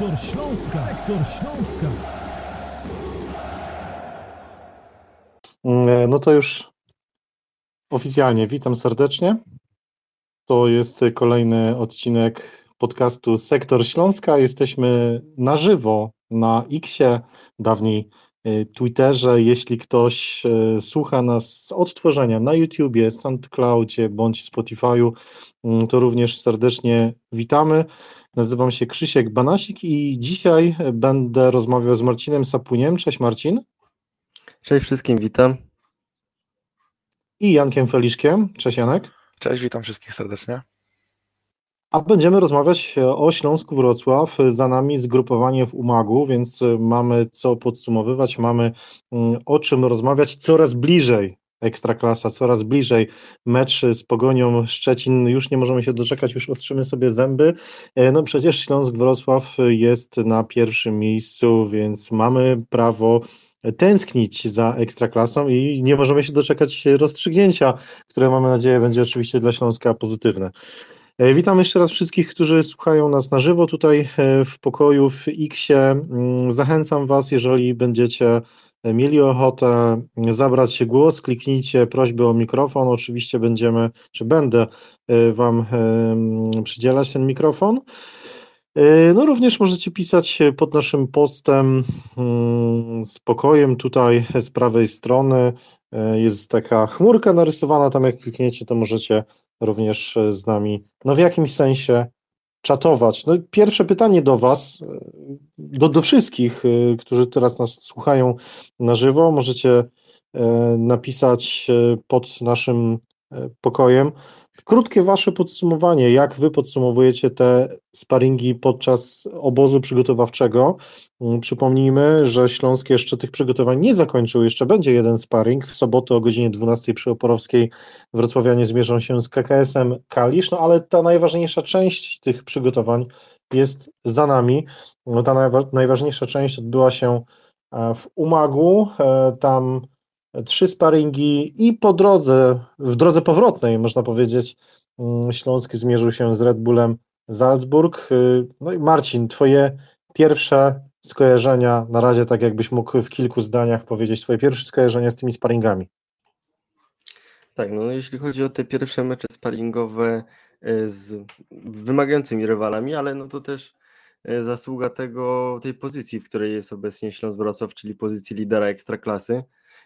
Sektor Śląska. Sektor Śląska. Mm, No to już oficjalnie witam serdecznie. To jest kolejny odcinek podcastu Sektor Śląska. Jesteśmy na żywo na Xie, dawniej Twitterze. Jeśli ktoś y, słucha nas z odtworzenia na YouTubie, SoundCloudzie bądź Spotify'u, mm, to również serdecznie witamy. Nazywam się Krzysiek Banasik i dzisiaj będę rozmawiał z Marcinem Sapuniem. Cześć Marcin. Cześć wszystkim, witam. I Jankiem Feliszkiem. Cześć Janek. Cześć, witam wszystkich serdecznie. A będziemy rozmawiać o Śląsku Wrocław. Za nami zgrupowanie w Umagu, więc mamy co podsumowywać, mamy mm, o czym rozmawiać coraz bliżej. Ekstraklasa, coraz bliżej mecz z Pogonią Szczecin. Już nie możemy się doczekać, już ostrzymy sobie zęby. E, No przecież Śląsk Wrocław jest na pierwszym miejscu, więc mamy prawo tęsknić za Ekstraklasą i nie możemy się doczekać rozstrzygnięcia, które mamy nadzieję będzie oczywiście dla Śląska pozytywne. E, Witam jeszcze raz wszystkich, którzy słuchają nas na żywo tutaj e, w pokoju w Xie. Mm, Zachęcam Was, jeżeli będziecie mieli ochotę zabrać głos, kliknijcie prośbę o mikrofon. Oczywiście będziemy, czy będę e, Wam przydzielać ten mikrofon. E, No również możecie pisać pod naszym postem mm, z pokojem tutaj z prawej strony. E, Jest taka chmurka narysowana, tam jak klikniecie, to możecie również e, z nami, no w jakimś sensie czatować. No, pierwsze pytanie do Was, do, do wszystkich, którzy teraz nas słuchają na żywo, możecie napisać pod naszym pokojem. Krótkie Wasze podsumowanie, jak Wy podsumowujecie te sparingi podczas obozu przygotowawczego. Mm, Przypomnijmy, że Śląsk jeszcze tych przygotowań nie zakończył, jeszcze będzie jeden sparring. W sobotę o godzinie 12 przy Oporowskiej wrocławianie zmierzą się z KKS-em Kalisz, no ale ta najważniejsza część tych przygotowań jest za nami. No, ta najwa- najważniejsza część odbyła się e, w Umagu, e, tam trzy sparingi i po drodze, w drodze powrotnej można powiedzieć, mm, Śląsk zmierzył się z Red Bullem Salzburg. Y, No i Marcin, twoje pierwsze skojarzenia, na razie tak jakbyś mógł w kilku zdaniach powiedzieć, twoje pierwsze skojarzenia z tymi sparingami. Tak, no jeśli chodzi o te pierwsze mecze sparingowe e, z wymagającymi rywalami, ale no to też e, zasługa tego, tej pozycji, w której jest obecnie Śląsk Wrocław, czyli pozycji lidera Ekstraklasy.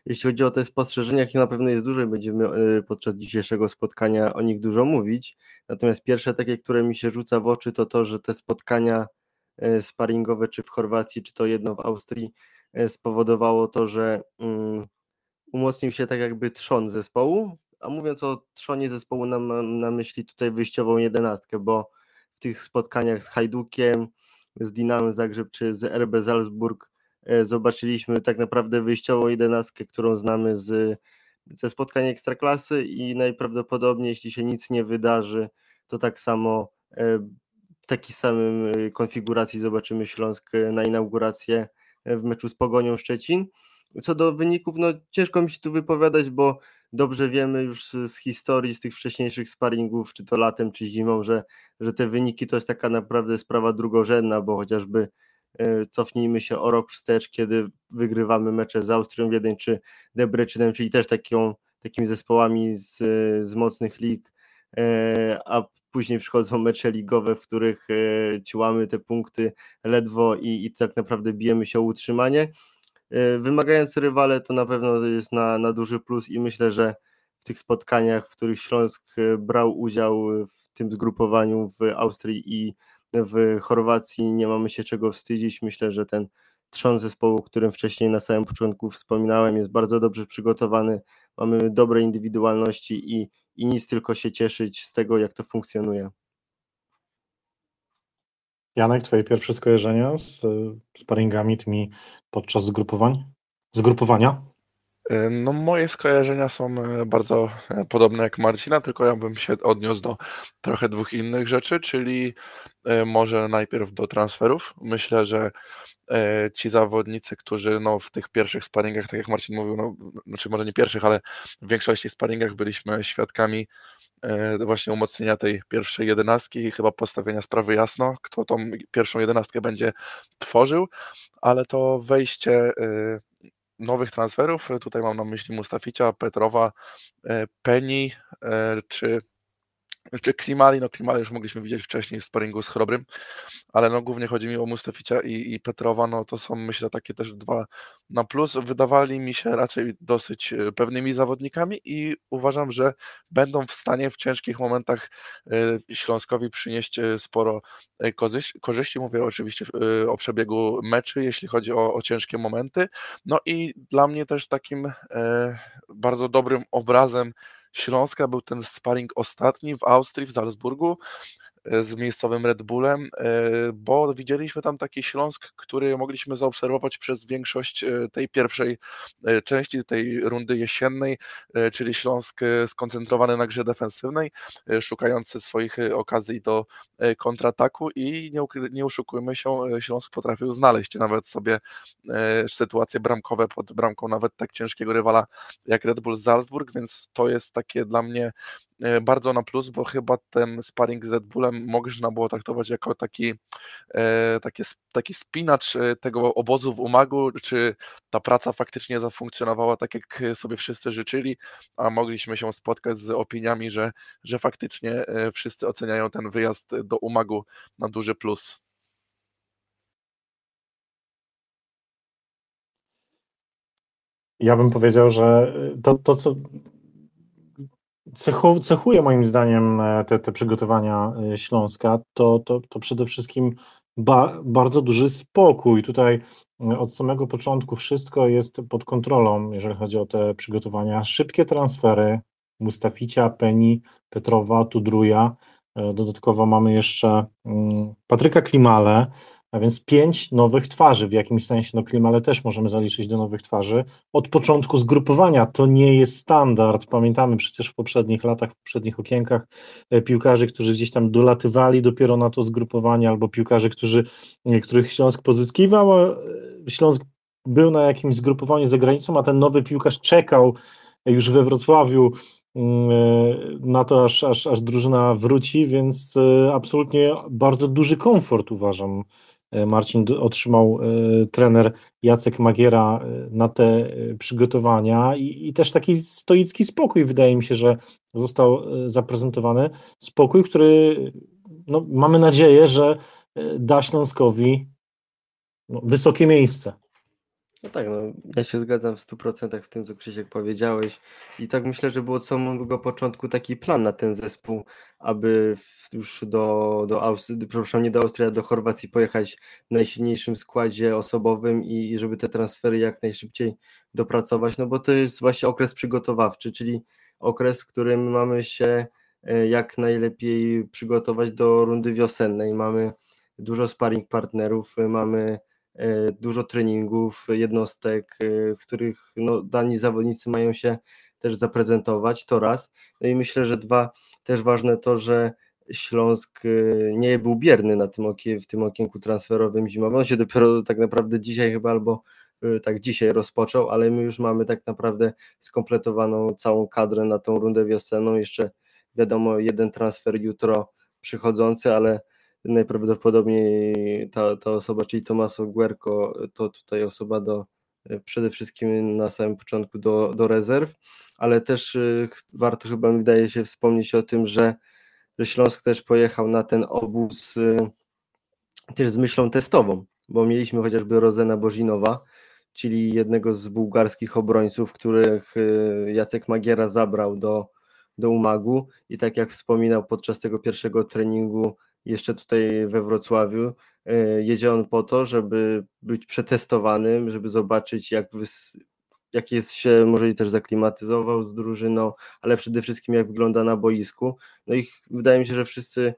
Jeśli chodzi o te spostrzeżenia, ich na pewno jest dużo i będziemy e, podczas dzisiejszego spotkania o nich dużo mówić. Natomiast pierwsze takie, które mi się rzuca w oczy, to to, że te spotkania e, sparingowe, czy w Chorwacji, czy to jedno w Austrii, e, spowodowało to, że mm, umocnił się tak jakby trzon zespołu, a mówiąc o trzonie zespołu mam na myśli tutaj wyjściową jedenastkę, bo w tych spotkaniach z Hajdukiem, z Dinamem Zagrzeb czy z RB Salzburg zobaczyliśmy tak naprawdę wyjściową jedenastkę, którą znamy z, ze spotkań Ekstraklasy i najprawdopodobniej jeśli się nic nie wydarzy, to tak samo e, w takiej samym e, konfiguracji zobaczymy Śląsk e, na inaugurację e, w meczu z Pogonią Szczecin. Co do wyników, no ciężko mi się tu wypowiadać, bo dobrze wiemy już z, historii, z tych wcześniejszych sparingów, czy to latem, czy zimą, że, że te wyniki to jest taka naprawdę sprawa drugorzędna, bo chociażby e, cofnijmy się o rok wstecz, kiedy wygrywamy mecze z Austrią Wiedeń czy Debreczynem, czyli też taką, takimi zespołami z, z mocnych lig, e, a później przychodzą mecze ligowe, w których e, ciłamy te punkty ledwo i, i tak naprawdę bijemy się o utrzymanie. E, Wymagający rywale to na pewno jest na, na duży plus i myślę, że w tych spotkaniach, w których Śląsk e, brał udział w tym zgrupowaniu w Austrii i w Chorwacji, nie mamy się czego wstydzić. Myślę, że ten trzon zespołu, o którym wcześniej na samym początku wspominałem, jest bardzo dobrze przygotowany. Mamy dobre indywidualności i, i nic tylko się cieszyć z tego, jak to funkcjonuje. Janek, twoje pierwsze skojarzenia z sparingami tymi podczas zgrupowań? Zgrupowania? Y, No, moje skojarzenia są e, bardzo e, podobne jak Marcina, tylko ja bym się odniósł do trochę dwóch innych rzeczy, czyli e, może najpierw do transferów. Myślę, że e, ci zawodnicy, którzy no, w tych pierwszych sparingach, tak jak Marcin mówił, no, znaczy może nie pierwszych, ale w większości sparingach byliśmy świadkami e, właśnie umocnienia tej pierwszej jedenastki i chyba postawienia sprawy jasno, kto tą pierwszą jedenastkę będzie tworzył, ale to wejście nowych transferów, tutaj mam na myśli Mustaficia, Petrowa, Penny czy czy Klimali, no Klimali już mogliśmy widzieć wcześniej w sparingu z Chrobrym, ale no głównie chodzi mi o Mustaficia i, i Petrowa, no to są myślę takie też dwa na plus. Wydawali mi się raczej dosyć e, pewnymi zawodnikami i uważam, że będą w stanie w ciężkich momentach e, Śląskowi przynieść e, sporo korzyści. Mówię oczywiście o przebiegu meczy, jeśli chodzi o, o ciężkie momenty. No i dla mnie też takim bardzo dobrym obrazem Śląska był ten sparring ostatni w Austrii, w Salzburgu, z miejscowym Red Bullem, e, bo widzieliśmy tam taki Śląsk, który mogliśmy zaobserwować przez większość e, tej pierwszej e, części, tej rundy jesiennej, czyli Śląsk skoncentrowany na grze defensywnej, szukający swoich okazji do kontrataku i nie, nie się, Śląsk potrafił znaleźć nawet sobie sytuacje bramkowe pod bramką nawet tak ciężkiego rywala jak Red Bull Salzburg, więc to jest takie dla mnie E, bardzo na plus, bo chyba ten sparring z Red Bullem można było traktować jako taki, e, taki, taki spinacz e, tego obozu w Umagu, czy ta praca faktycznie zafunkcjonowała tak, jak sobie wszyscy życzyli, a mogliśmy się spotkać z opiniami, że, że faktycznie wszyscy oceniają ten wyjazd do Umagu na duży plus. Ja bym powiedział, że to, to co cechu, cechuje moim zdaniem e, te, te przygotowania e, Śląska, to, to, to przede wszystkim ba, bardzo duży spokój. Tutaj e, od samego początku wszystko jest pod kontrolą, jeżeli chodzi o te przygotowania. Szybkie transfery Mustaficia, Peni, Petrowa, Tudruja. Dodatkowo mamy jeszcze mm, Patryka Klimale, a więc pięć nowych twarzy w jakimś sensie, no Klimale też możemy zaliczyć do nowych twarzy. Od początku zgrupowania to nie jest standard. Pamiętamy przecież w poprzednich latach, w poprzednich okienkach e, piłkarzy, którzy gdzieś tam dolatywali dopiero na to zgrupowanie, albo piłkarzy, którzy, e, których Śląsk pozyskiwał, e, Śląsk był na jakimś zgrupowaniu za granicą, a ten nowy piłkarz czekał już we Wrocławiu mm, na to, aż, aż, aż drużyna wróci, więc absolutnie bardzo duży komfort uważam Marcin otrzymał e, trener Jacek Magiera e, na te przygotowania i, i, też taki stoicki spokój wydaje mi się, że został zaprezentowany. Spokój, który no, mamy nadzieję, że da Śląskowi no, wysokie miejsce. No tak, no, ja się zgadzam w 100% z tym, co Krzysiek powiedziałeś. I tak myślę, że był od samego początku taki plan na ten zespół, aby już do, do Austrii, przepraszam, nie do Austrii, a do Chorwacji pojechać w najsilniejszym składzie osobowym i, i żeby te transfery jak najszybciej dopracować, no bo to jest właśnie okres przygotowawczy, czyli okres, w którym mamy się e, jak najlepiej przygotować do rundy wiosennej. Mamy dużo sparring partnerów, mamy E, dużo treningów, jednostek, e, w których no, dani zawodnicy mają się też zaprezentować, to raz. No i myślę, że dwa, też ważne to, że Śląsk e, nie był bierny na tym w tym okienku transferowym zimowym. On się dopiero tak naprawdę dzisiaj chyba albo tak dzisiaj rozpoczął, ale my już mamy tak naprawdę skompletowaną całą kadrę na tą rundę wiosenną. Jeszcze wiadomo, jeden transfer jutro przychodzący, ale najprawdopodobniej ta, ta osoba, czyli Tomaso Guerco, to tutaj osoba do e, przede wszystkim na samym początku do, do rezerw, ale też e, warto chyba mi wydaje się wspomnieć o tym, że, że Śląsk też pojechał na ten obóz e, też z myślą testową, bo mieliśmy chociażby Rozena Bożinowa, czyli jednego z bułgarskich obrońców, których Jacek Magiera zabrał do, do Umagu i tak jak wspominał podczas tego pierwszego treningu jeszcze tutaj we Wrocławiu. E, jedzie on po to, żeby być przetestowanym, żeby zobaczyć, jak, jak jest się, może i też zaklimatyzował z drużyną, ale przede wszystkim jak wygląda na boisku. No i wydaje mi się, że wszyscy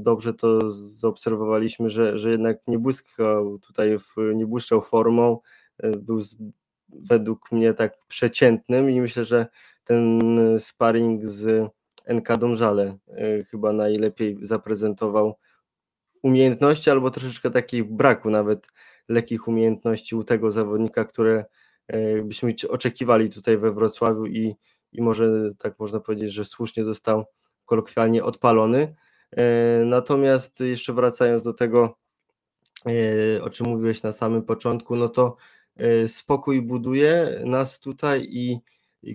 dobrze to zaobserwowaliśmy, że, że jednak nie błyskał tutaj, w, nie błyszczał formą, e, był z, według mnie tak przeciętnym i myślę, że ten sparring z NK Domżale e, chyba najlepiej zaprezentował umiejętności albo troszeczkę takiej braku nawet lekkich umiejętności u tego zawodnika, które e, byśmy oczekiwali tutaj we Wrocławiu i, i może tak można powiedzieć, że słusznie został kolokwialnie odpalony. Natomiast jeszcze wracając do tego, o czym mówiłeś na samym początku, no to spokój buduje nas tutaj i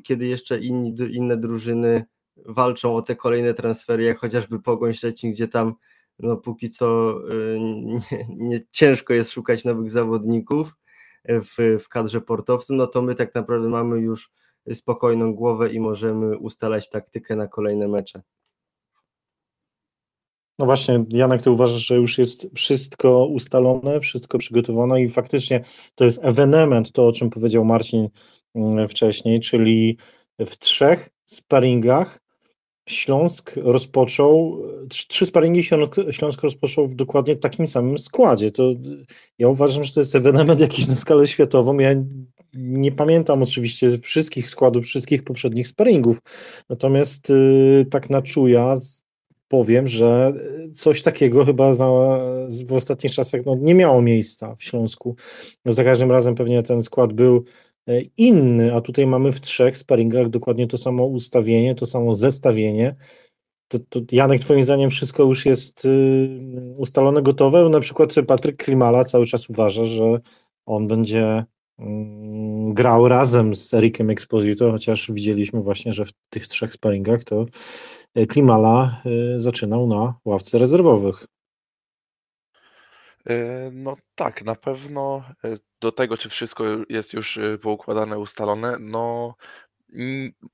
kiedy jeszcze inni, inne drużyny walczą o te kolejne transfery, jak chociażby Pogoń Szczecin, gdzie tam no póki co y, nie, nie, ciężko jest szukać nowych zawodników w, w kadrze portowców, no to my tak naprawdę mamy już spokojną głowę i możemy ustalać taktykę na kolejne mecze. No właśnie, Janek, ty uważasz, że już jest wszystko ustalone, wszystko przygotowane i faktycznie to jest ewenement, to o czym powiedział Marcin mm, wcześniej, czyli w trzech sparingach Śląsk rozpoczął, trzy sparingi Śląsk rozpoczął w dokładnie takim samym składzie. To ja uważam, że to jest ewenement jakiś na skalę światową. Ja nie pamiętam oczywiście wszystkich składów, wszystkich poprzednich sparingów, natomiast y, tak na czuja powiem, że coś takiego chyba za, w ostatnich czasach no, nie miało miejsca w Śląsku. No, za każdym razem pewnie ten skład był inny, a tutaj mamy w trzech sparingach dokładnie to samo ustawienie, to samo zestawienie. To, to Janek, twoim zdaniem wszystko już jest y, ustalone, gotowe? Na przykład Patryk Klimala cały czas uważa, że on będzie mm, grał razem z Erikiem Exposito, chociaż widzieliśmy właśnie, że w tych trzech sparingach to e, Klimala y, zaczynał na ławce rezerwowych. E, no tak, na pewno e, do tego, czy wszystko jest już e, poukładane, ustalone, no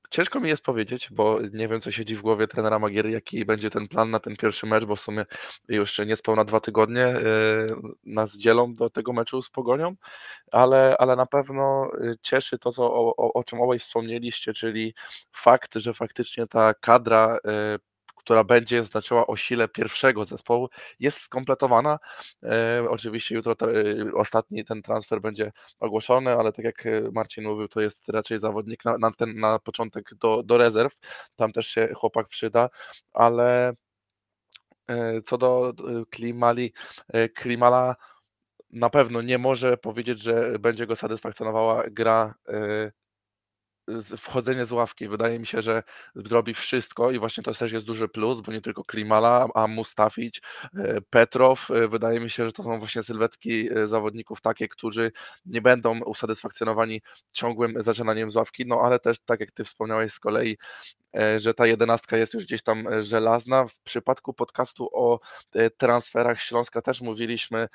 ciężko mi jest powiedzieć, bo nie wiem, co siedzi w głowie trenera Magiery, jaki będzie ten plan na ten pierwszy mecz, bo w sumie już niespełna dwa tygodnie nas dzielą do tego meczu z Pogonią, ale, ale na pewno cieszy to, co, o, o czym obaj wspomnieliście, czyli fakt, że faktycznie ta kadra która będzie znaczyła o sile pierwszego zespołu, jest skompletowana. E, oczywiście jutro te, ostatni ten transfer będzie ogłoszony, ale tak jak e, Marcin mówił, to jest raczej zawodnik na, na, ten, na początek do, do rezerw. Tam też się chłopak przyda, ale e, co do Klimali, e, Klimala na pewno nie może powiedzieć, że będzie go satysfakcjonowała gra e, wchodzenie z ławki. Wydaje mi się, że zrobi wszystko i właśnie to też jest duży plus, bo nie tylko Klimala, a Mustafić, e, Petrow. E, wydaje mi się, że to są właśnie sylwetki e, zawodników takie, którzy nie będą usatysfakcjonowani ciągłym zaczynaniem z ławki, no ale też tak jak ty wspomniałeś z kolei, że ta jedenastka jest już gdzieś tam żelazna. W przypadku podcastu o transferach Śląska też mówiliśmy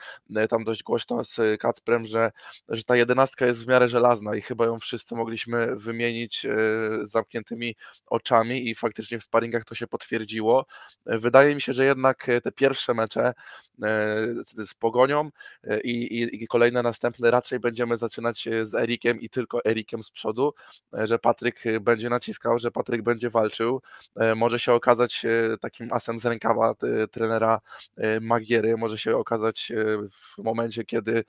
tam dość głośno z Kacprem, że, że ta jedenastka jest w miarę żelazna i chyba ją wszyscy mogliśmy wymienić e, zamkniętymi oczami i faktycznie w sparingach to się potwierdziło. E, wydaje mi się, że jednak e, te pierwsze mecze z Pogonią i, i, i kolejne następne raczej będziemy zaczynać z Erikiem i tylko Erikiem z przodu, że Patryk będzie naciskał, że Patryk będzie walczył. Może się okazać takim asem z rękawa trenera Magiery, może się okazać w momencie, kiedy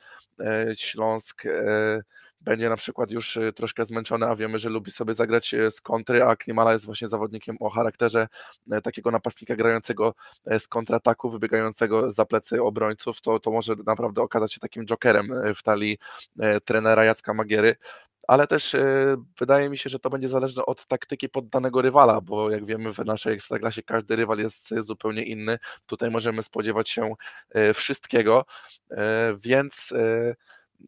Śląsk będzie na przykład już troszkę zmęczony, a wiemy, że lubi sobie zagrać z kontry, a Klimala jest właśnie zawodnikiem o charakterze e, takiego napastnika grającego e, z kontrataku, wybiegającego za plecy obrońców, to, to może naprawdę okazać się takim jokerem e, w talii trenera Jacka Magiery ale też wydaje mi się, że to będzie zależne od taktyki poddanego rywala, bo jak wiemy w naszej ekstraklasie każdy rywal jest zupełnie inny. Tutaj możemy spodziewać się wszystkiego, więc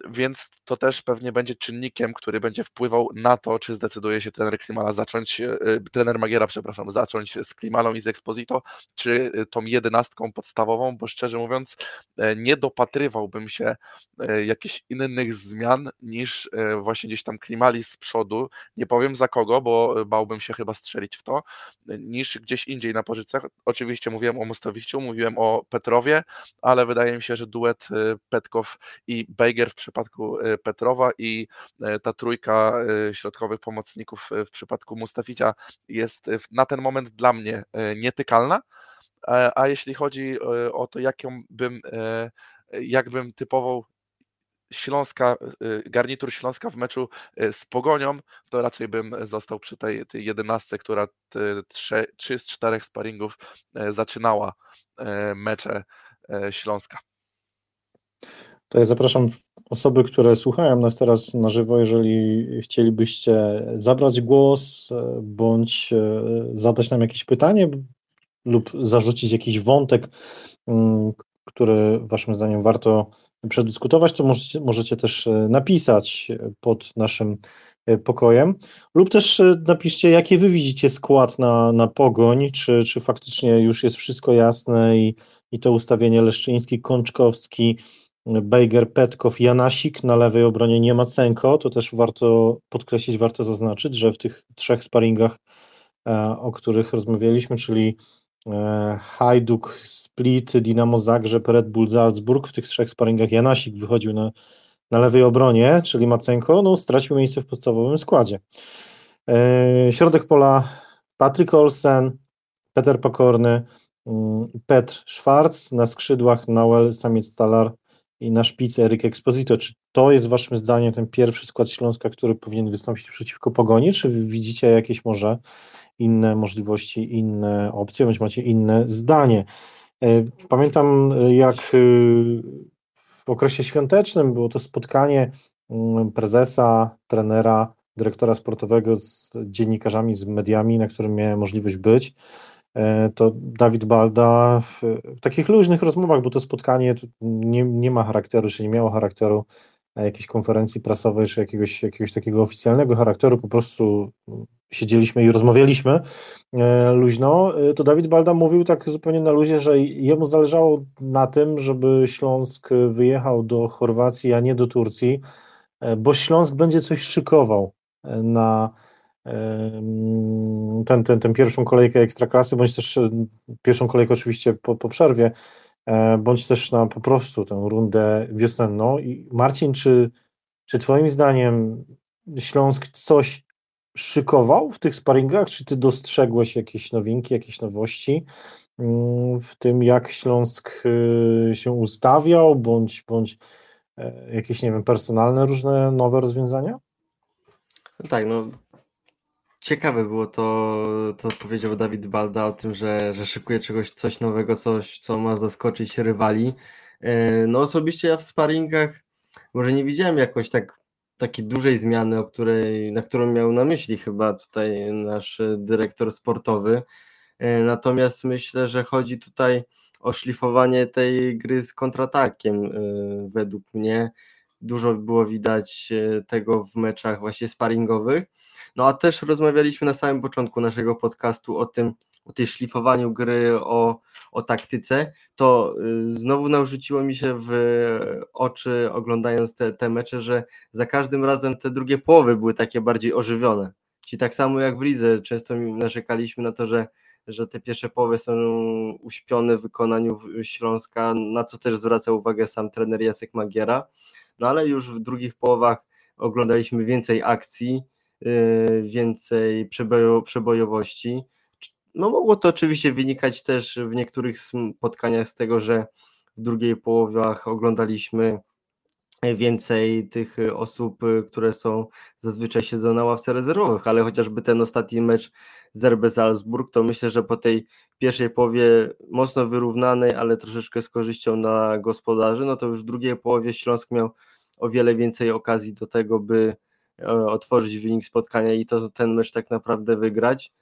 więc to też pewnie będzie czynnikiem, który będzie wpływał na to, czy zdecyduje się trener Klimala zacząć, e, trener Magiera, przepraszam, zacząć z Klimalą i z Exposito, czy e, tą jedenastką podstawową, bo szczerze mówiąc e, nie dopatrywałbym się jakichś innych zmian niż właśnie gdzieś tam Klimali z przodu, nie powiem za kogo, bo bałbym się chyba strzelić w to, niż gdzieś indziej na pozycjach. Oczywiście mówiłem o Mostowiciu, mówiłem o Petrowie, ale wydaje mi się, że duet Petkow i Bejger w przypadku e, Petrowa i e, ta trójka e, środkowych pomocników w przypadku Mustaficia jest na ten moment dla mnie nietykalna. A jeśli chodzi o to, jaką bym, jakbym typował Śląska, garnitur Śląska w meczu z Pogonią, to raczej bym został przy tej, tej jedenastce, która trzy, trzy z czterech sparingów zaczynała mecze Śląska. To ja zapraszam osoby, które słuchają nas teraz na żywo, jeżeli chcielibyście zabrać głos bądź zadać nam jakieś pytanie lub zarzucić jakiś wątek, mm, który Waszym zdaniem warto przedyskutować, to możecie, możecie też napisać pod naszym pokojem, lub też napiszcie, jakie Wy widzicie skład na, na pogoń, czy, czy faktycznie już jest wszystko jasne i, i to ustawienie Leszczyński, Kączkowski, Bejger, Petkow, Janasik, na lewej obronie nie ma Cenko, to też warto podkreślić, warto zaznaczyć, że w tych trzech sparingach, e, o których rozmawialiśmy, czyli e, Hajduk, Split, Dinamo Zagrzeb, Red Bull Salzburg, w tych trzech sparingach Janasik wychodził na, na lewej obronie, czyli Macenko, no stracił miejsce w podstawowym składzie. E, środek pola Patryk Olsen, Peter Pokorny, mm, Petr Schwarz, na skrzydłach Noel Samiec-Talar, i na szpicy Eryk Exposito. Czy to jest waszym zdaniem ten pierwszy skład Śląska, który powinien wystąpić przeciwko Pogoni, czy widzicie jakieś może inne możliwości, inne opcje, bądź macie inne zdanie? E, pamiętam jak e, w okresie świątecznym było to spotkanie mm, prezesa, trenera, dyrektora sportowego z dziennikarzami, z mediami, na którym miałem możliwość być. E, to Dawid Balda w, w, takich luźnych rozmowach, bo to spotkanie nie, nie ma charakteru, czy nie miało charakteru jakiejś konferencji prasowej, czy jakiegoś, jakiegoś takiego oficjalnego charakteru, po prostu siedzieliśmy i rozmawialiśmy e, luźno, e, to Dawid Balda mówił tak zupełnie na luzie, że jemu zależało na tym, żeby Śląsk wyjechał do Chorwacji, a nie do Turcji, bo Śląsk będzie coś szykował na ten, ten, ten pierwszą kolejkę ekstraklasy, bądź też e, pierwszą kolejkę oczywiście po, po przerwie, e, bądź też na po prostu tę rundę wiosenną. I Marcin, czy, czy Twoim zdaniem Śląsk coś szykował w tych sparingach? Czy Ty dostrzegłeś jakieś nowinki, jakieś nowości mm, w tym, jak Śląsk e, się ustawiał, bądź, bądź jakieś, nie wiem, personalne różne nowe rozwiązania? Tak, no Ciekawe było to, co powiedział Dawid Balda o tym, że, że szykuje czegoś, coś nowego, coś, co ma zaskoczyć rywali. E, no osobiście ja w sparingach może nie widziałem jakoś tak takiej dużej zmiany, o której, na którą miał na myśli chyba tutaj nasz dyrektor sportowy. E, natomiast myślę, że chodzi tutaj o szlifowanie tej gry z kontratakiem e, według mnie. Dużo było widać tego w meczach właśnie sparingowych. No a też rozmawialiśmy na samym początku naszego podcastu o tym, o tej szlifowaniu gry, o, o taktyce, to y, znowu narzuciło mi się w oczy, oglądając te, te mecze, że za każdym razem te drugie połowy były takie bardziej ożywione. Czyli tak samo jak w lidze, często narzekaliśmy na to, że, że te pierwsze połowy są uśpione w wykonaniu Śląska, na co też zwraca uwagę sam trener Jacek Magiera. No ale już w drugich połowach oglądaliśmy więcej akcji, Y, więcej przebojo, przebojowości. No mogło to oczywiście wynikać też w niektórych spotkaniach z tego, że w drugiej połowiach oglądaliśmy więcej tych osób, które są zazwyczaj siedzą na ławce rezerwowych, ale chociażby ten ostatni mecz z RB Salzburg, to myślę, że po tej pierwszej połowie mocno wyrównanej, ale troszeczkę z korzyścią na gospodarzy, no to już w drugiej połowie Śląsk miał o wiele więcej okazji do tego, by E, otworzyć wynik spotkania i to ten mecz tak naprawdę wygrać.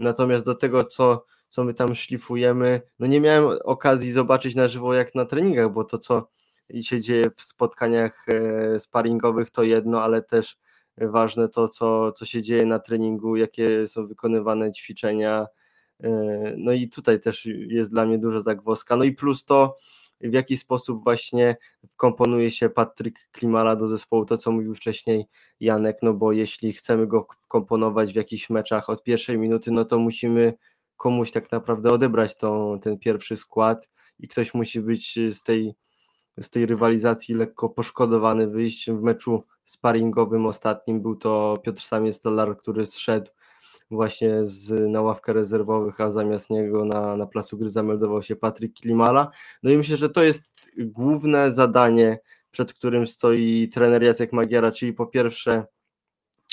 Natomiast do tego, co, co my tam szlifujemy, no nie miałem okazji zobaczyć na żywo jak na treningach, bo to, co się dzieje w spotkaniach e, sparingowych, to jedno, ale też ważne to, co, co się dzieje na treningu, jakie są wykonywane ćwiczenia. E, no i tutaj też jest dla mnie duża zagwozdka. No i plus to, w jaki sposób właśnie komponuje się Patryk Klimala do zespołu, to co mówił wcześniej Janek, no bo jeśli chcemy go komponować w jakichś meczach od pierwszej minuty, no to musimy komuś tak naprawdę odebrać tą, ten pierwszy skład i ktoś musi być z tej, z tej rywalizacji lekko poszkodowany, wyjść. W meczu sparingowym ostatnim, był to Piotr Samiec-Stolar, który zszedł właśnie z, na ławkę rezerwowych, a zamiast niego na, na placu gry zameldował się Patryk Klimala. No i myślę, że to jest główne zadanie, przed którym stoi trener Jacek Magiera, czyli po pierwsze,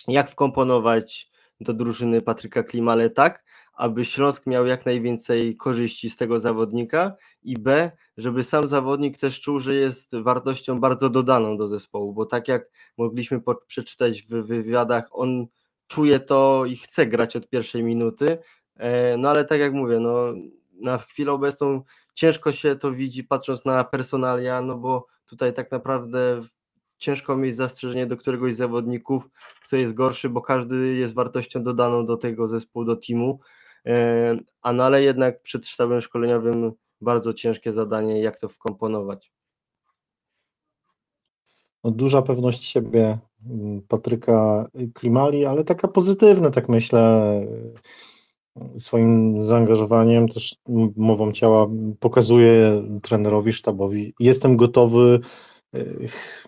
jak wkomponować do drużyny Patryka Klimale tak, aby Śląsk miał jak najwięcej korzyści z tego zawodnika i B, żeby sam zawodnik też czuł, że jest wartością bardzo dodaną do zespołu, bo tak jak mogliśmy przeczytać w wywiadach, on czuje to i chce grać od pierwszej minuty, e, no ale tak jak mówię, no na chwilę obecną ciężko się to widzi patrząc na personalia, no bo tutaj tak naprawdę ciężko mieć zastrzeżenie do któregoś z zawodników, kto jest gorszy, bo każdy jest wartością dodaną do tego zespołu, do teamu, e, a no ale jednak przed sztabem szkoleniowym bardzo ciężkie zadanie, jak to wkomponować. No, duża pewność siebie Patryka Klimali, ale taka pozytywna, tak myślę, swoim zaangażowaniem, też mową ciała pokazuje trenerowi, sztabowi, jestem gotowy,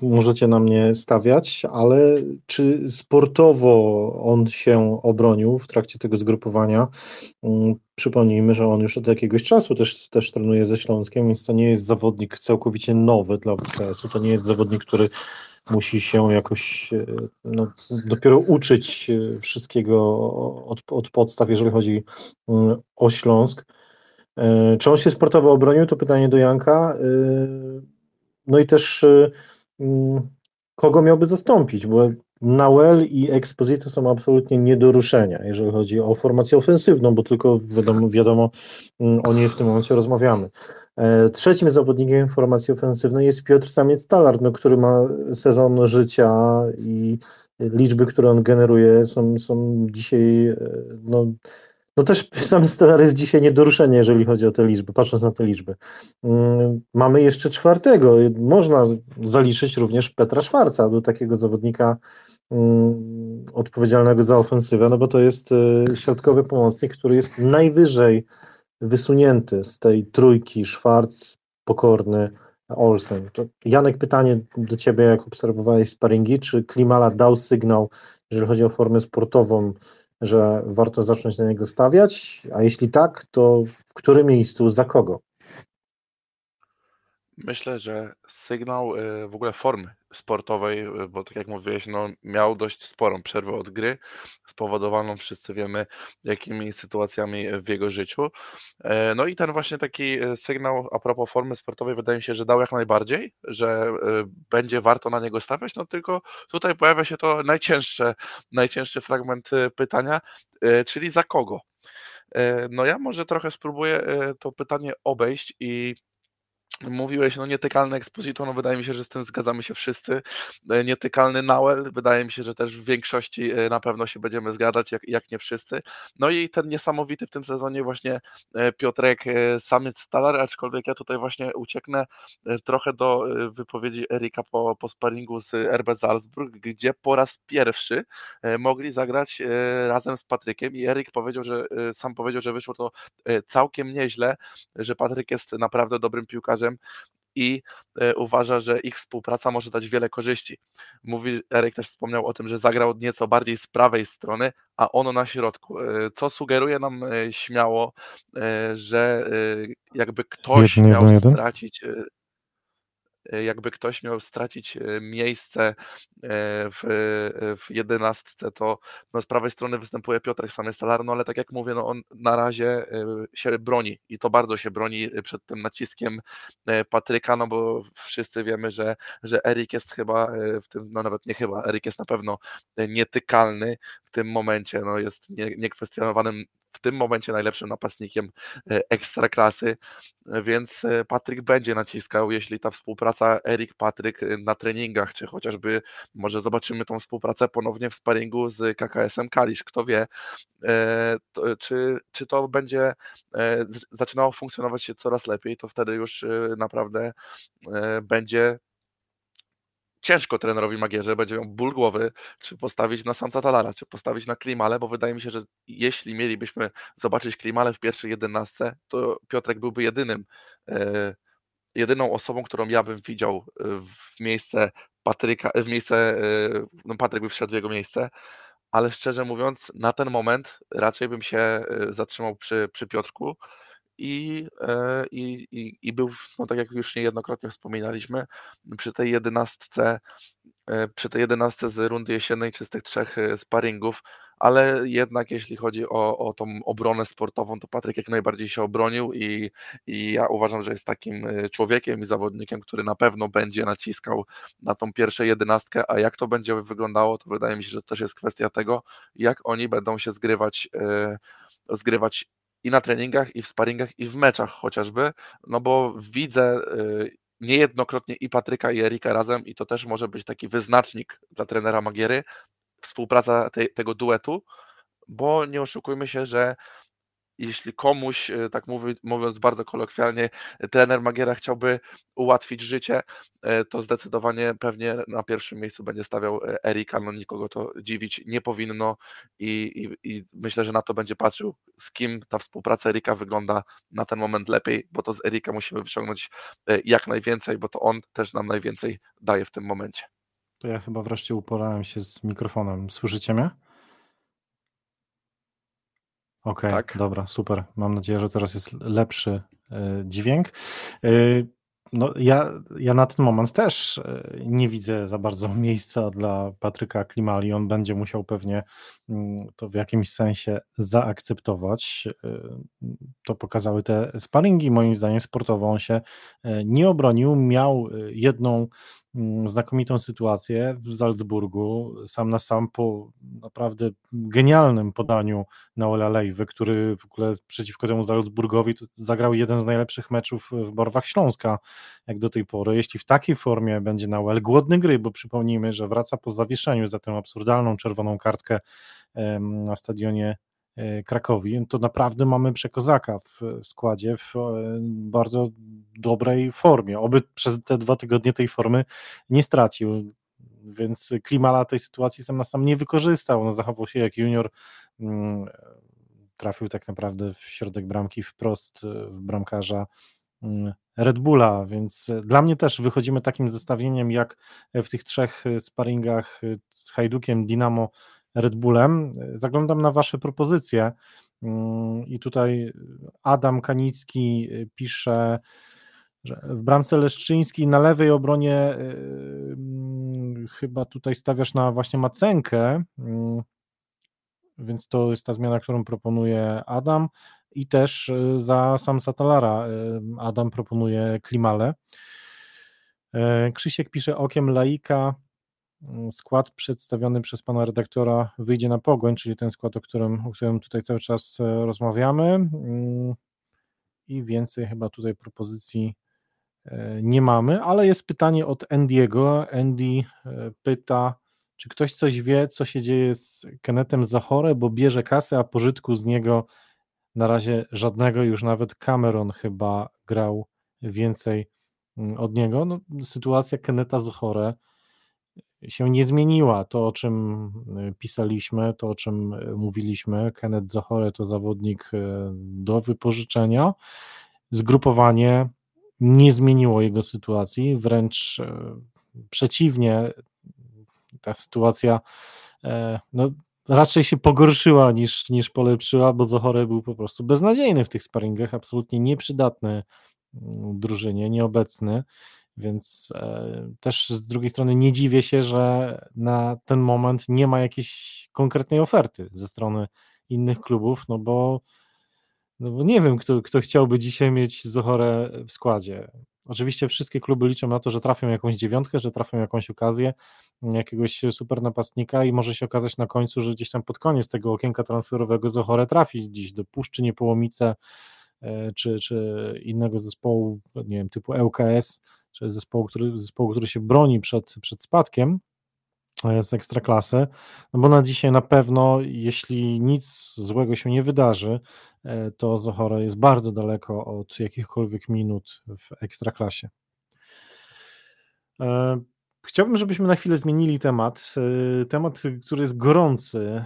możecie na mnie stawiać, ale czy sportowo on się obronił w trakcie tego zgrupowania? Mm, przypomnijmy, że on już od jakiegoś czasu też, też trenuje ze Śląskiem, więc to nie jest zawodnik całkowicie nowy dla WKS-u, to nie jest zawodnik, który musi się jakoś e, no, dopiero uczyć e, wszystkiego od, od podstaw, jeżeli chodzi mm, o Śląsk. E, czy on się sportowo obronił? To pytanie do Janka. No i też mm, kogo miałby zastąpić, bo Nauel i Exposito są absolutnie nie do ruszenia, jeżeli chodzi o formację ofensywną, bo tylko wiadomo, wiadomo mm, o niej w tym momencie rozmawiamy. E, trzecim zawodnikiem formacji ofensywnej jest Piotr Samiec-Talar, no, który ma sezon życia i liczby, które on generuje są, są dzisiaj e, no, no też sam Stellar jest dzisiaj niedoruszenie, jeżeli chodzi o te liczby, patrząc na te liczby. Mm, mamy jeszcze czwartego. Można zaliczyć również Petra Szwarca, do takiego zawodnika mm, odpowiedzialnego za ofensywę, no bo to jest e, środkowy pomocnik, który jest najwyżej wysunięty z tej trójki Szwarc, Pokorny, Olsen. To Janek, pytanie do Ciebie, jak obserwowałeś sparingi, czy Klimala dał sygnał, jeżeli chodzi o formę sportową, że warto zacząć na niego stawiać? A jeśli tak, to w którym miejscu, za kogo? Myślę, że sygnał y, w ogóle formy sportowej, y, bo tak jak mówiłeś, no, miał dość sporą przerwę od gry, spowodowaną wszyscy wiemy, jakimi sytuacjami w jego życiu. E, no i ten właśnie taki y, sygnał a propos formy sportowej wydaje mi się, że dał jak najbardziej, że będzie warto na niego stawiać, no tylko tutaj pojawia się to najcięższe, najcięższy fragment pytania, czyli za kogo? E, no ja może trochę spróbuję to pytanie obejść i Mówiłeś, no nietykalny Exposito, no wydaje mi się, że z tym zgadzamy się wszyscy. E, nietykalny Nauel, wydaje mi się, że też w większości e, na pewno się będziemy zgadzać, jak, jak nie wszyscy. No i ten niesamowity w tym sezonie właśnie e, Piotrek Samiec Stalar, aczkolwiek ja tutaj właśnie ucieknę trochę do wypowiedzi Erika po, po sparingu z RB Salzburg, gdzie po raz pierwszy mogli zagrać razem z Patrykiem i Erik powiedział, że sam powiedział, że wyszło to całkiem nieźle, że Patryk jest naprawdę dobrym piłkarzem, i e, uważa, że ich współpraca może dać wiele korzyści. Mówi, Eryk też wspomniał o tym, że zagrał nieco bardziej z prawej strony, a ono na środku, e, co sugeruje nam e, śmiało, że jakby ktoś jeden, miał jeden, stracić E, jakby ktoś miał stracić e, miejsce e, w, w jedenastce, to no z prawej strony występuje Piotrek Samystalar, no ale tak jak mówię, no on na razie się broni i to bardzo się broni przed tym naciskiem Patryka, no bo wszyscy wiemy, że, że Erik jest chyba w tym, no nawet nie chyba, Erik jest na pewno nietykalny w tym momencie, no jest nie, niekwestionowanym w tym momencie najlepszym napastnikiem e, ekstraklasy, więc e, Patryk będzie naciskał, jeśli ta współpraca Erik-Patryk e, na treningach, czy chociażby może zobaczymy tą współpracę ponownie w sparingu z KKS-em Kalisz, kto wie, czy, czy to będzie zaczynało funkcjonować się coraz lepiej, to wtedy już naprawdę będzie ciężko trenerowi Magierze, będzie miał ból głowy, czy postawić na Samca Talara, czy postawić na Klimale, bo wydaje mi się, że jeśli mielibyśmy zobaczyć Klimale w pierwszej jedenastce, to Piotrek byłby jedynym, e, jedyną osobą, którą ja bym widział e, w miejsce Patryka, w miejsce, e, no Patryk by wszedł w jego miejsce, ale szczerze mówiąc, na ten moment raczej bym się zatrzymał przy, przy Piotrku, i, e, i, i, i był, no tak jak już niejednokrotnie wspominaliśmy, przy tej jedenastce przy tej jedenastce z rundy jesiennej czy z tych trzech sparingów, ale jednak jeśli chodzi o, o tą obronę sportową, to Patryk jak najbardziej się obronił i, i ja uważam, że jest takim człowiekiem i zawodnikiem, który na pewno będzie naciskał na tą pierwszą jedenastkę, a jak to będzie wyglądało, to wydaje mi się, że też jest kwestia tego, jak oni będą się zgrywać, zgrywać i na treningach, i w sparingach, i w meczach chociażby, no bo widzę yy, niejednokrotnie i Patryka, i Erika razem, i to też może być taki wyznacznik dla trenera Magiery, współpraca te, tego duetu, bo nie oszukujmy się, że jeśli komuś, e, tak mówi, mówiąc bardzo kolokwialnie, trener Magiera chciałby ułatwić życie, e, to zdecydowanie pewnie na pierwszym miejscu będzie stawiał e, Erika, no nikogo to dziwić nie powinno i, i, i myślę, że na to będzie patrzył, z kim ta współpraca Erika wygląda na ten moment lepiej, bo to z Erika musimy wyciągnąć jak najwięcej, bo to on też nam najwięcej daje w tym momencie. To ja chyba wreszcie uporałem się z mikrofonem. Słyszycie mnie? Okej, Tak. dobra, super. Mam nadzieję, że teraz jest lepszy e, dźwięk. E, no, ja, ja na ten moment też e, nie widzę za bardzo miejsca dla Patryka Klimali. On będzie musiał pewnie mm, to w jakimś sensie zaakceptować. To pokazały te sparingi. Moim zdaniem sportowo on się nie obronił. Miał jedną znakomitą sytuację w Salzburgu, sam na sam po naprawdę genialnym podaniu na Ola Lejwy, który w ogóle przeciwko temu Salzburgowi zagrał jeden z najlepszych meczów w Borwach Śląska jak do tej pory. Jeśli w takiej formie będzie Nauel głodny gry, bo przypomnijmy, że wraca po zawieszeniu za tę absurdalną czerwoną kartkę na stadionie Krakowi, to naprawdę mamy przekozaka w składzie w e, bardzo dobrej formie. Oby przez te dwa tygodnie tej formy nie stracił. Więc Klimala tej sytuacji sam na sam nie wykorzystał. No, zachował się jak junior. Mm, trafił tak naprawdę w środek bramki wprost e, w bramkarza mm, Red Bulla, więc dla mnie też wychodzimy takim zestawieniem jak w tych trzech sparingach z Hajdukiem, Dinamo Red Bullem. Zaglądam na Wasze propozycje mm, i tutaj Adam Kanicki pisze, że w bramce Leszczyńskiej na lewej obronie yy, chyba tutaj stawiasz na właśnie Macenkę, yy, więc to jest ta zmiana, którą proponuje Adam i też yy, za sam Satalara Adam proponuje Klimale. Krzysiek pisze okiem laika, Mm, skład przedstawiony przez pana redaktora wyjdzie na pogoń, czyli ten skład, o którym, o którym tutaj cały czas e, rozmawiamy. Mm, I więcej chyba tutaj propozycji e, nie mamy, ale jest pytanie od Andiego. Andy e, pyta, czy ktoś coś wie, co się dzieje z Kenetem Zachore, bo bierze kasę, a pożytku z niego na razie żadnego, już nawet Cameron chyba grał więcej mm, od niego. No, sytuacja Keneta Zachore się nie zmieniła. To, o czym y, pisaliśmy, to, o czym y, mówiliśmy, Kenneth Zachore to zawodnik y, do wypożyczenia. Zgrupowanie nie zmieniło jego sytuacji, wręcz przeciwnie, ta sytuacja no, raczej się pogorszyła niż, niż polepszyła, bo Zachore był po prostu beznadziejny w tych sparingach, absolutnie nieprzydatny mm, drużynie, nieobecny. Więc e, też z drugiej strony nie dziwię się, że na ten moment nie ma jakiejś konkretnej oferty ze strony innych klubów, no bo, no bo nie wiem, kto, kto chciałby dzisiaj mieć Zochorę w składzie. Oczywiście wszystkie kluby liczą na to, że trafią jakąś dziewiątkę, że trafią jakąś okazję, jakiegoś super napastnika i może się okazać na końcu, że gdzieś tam pod koniec tego okienka transferowego Zochorę trafi gdzieś do Puszczy Niepołomice e, czy, czy innego zespołu, nie wiem, typu ŁKS, czy zespołu, który, zespołu, który się broni przed, przed spadkiem z ekstraklasy, no bo na dzisiaj na pewno, jeśli nic złego się nie wydarzy, e, to Zohora jest bardzo daleko od jakichkolwiek minut w ekstraklasie. E, chciałbym, żebyśmy na chwilę zmienili temat. E, temat, który jest gorący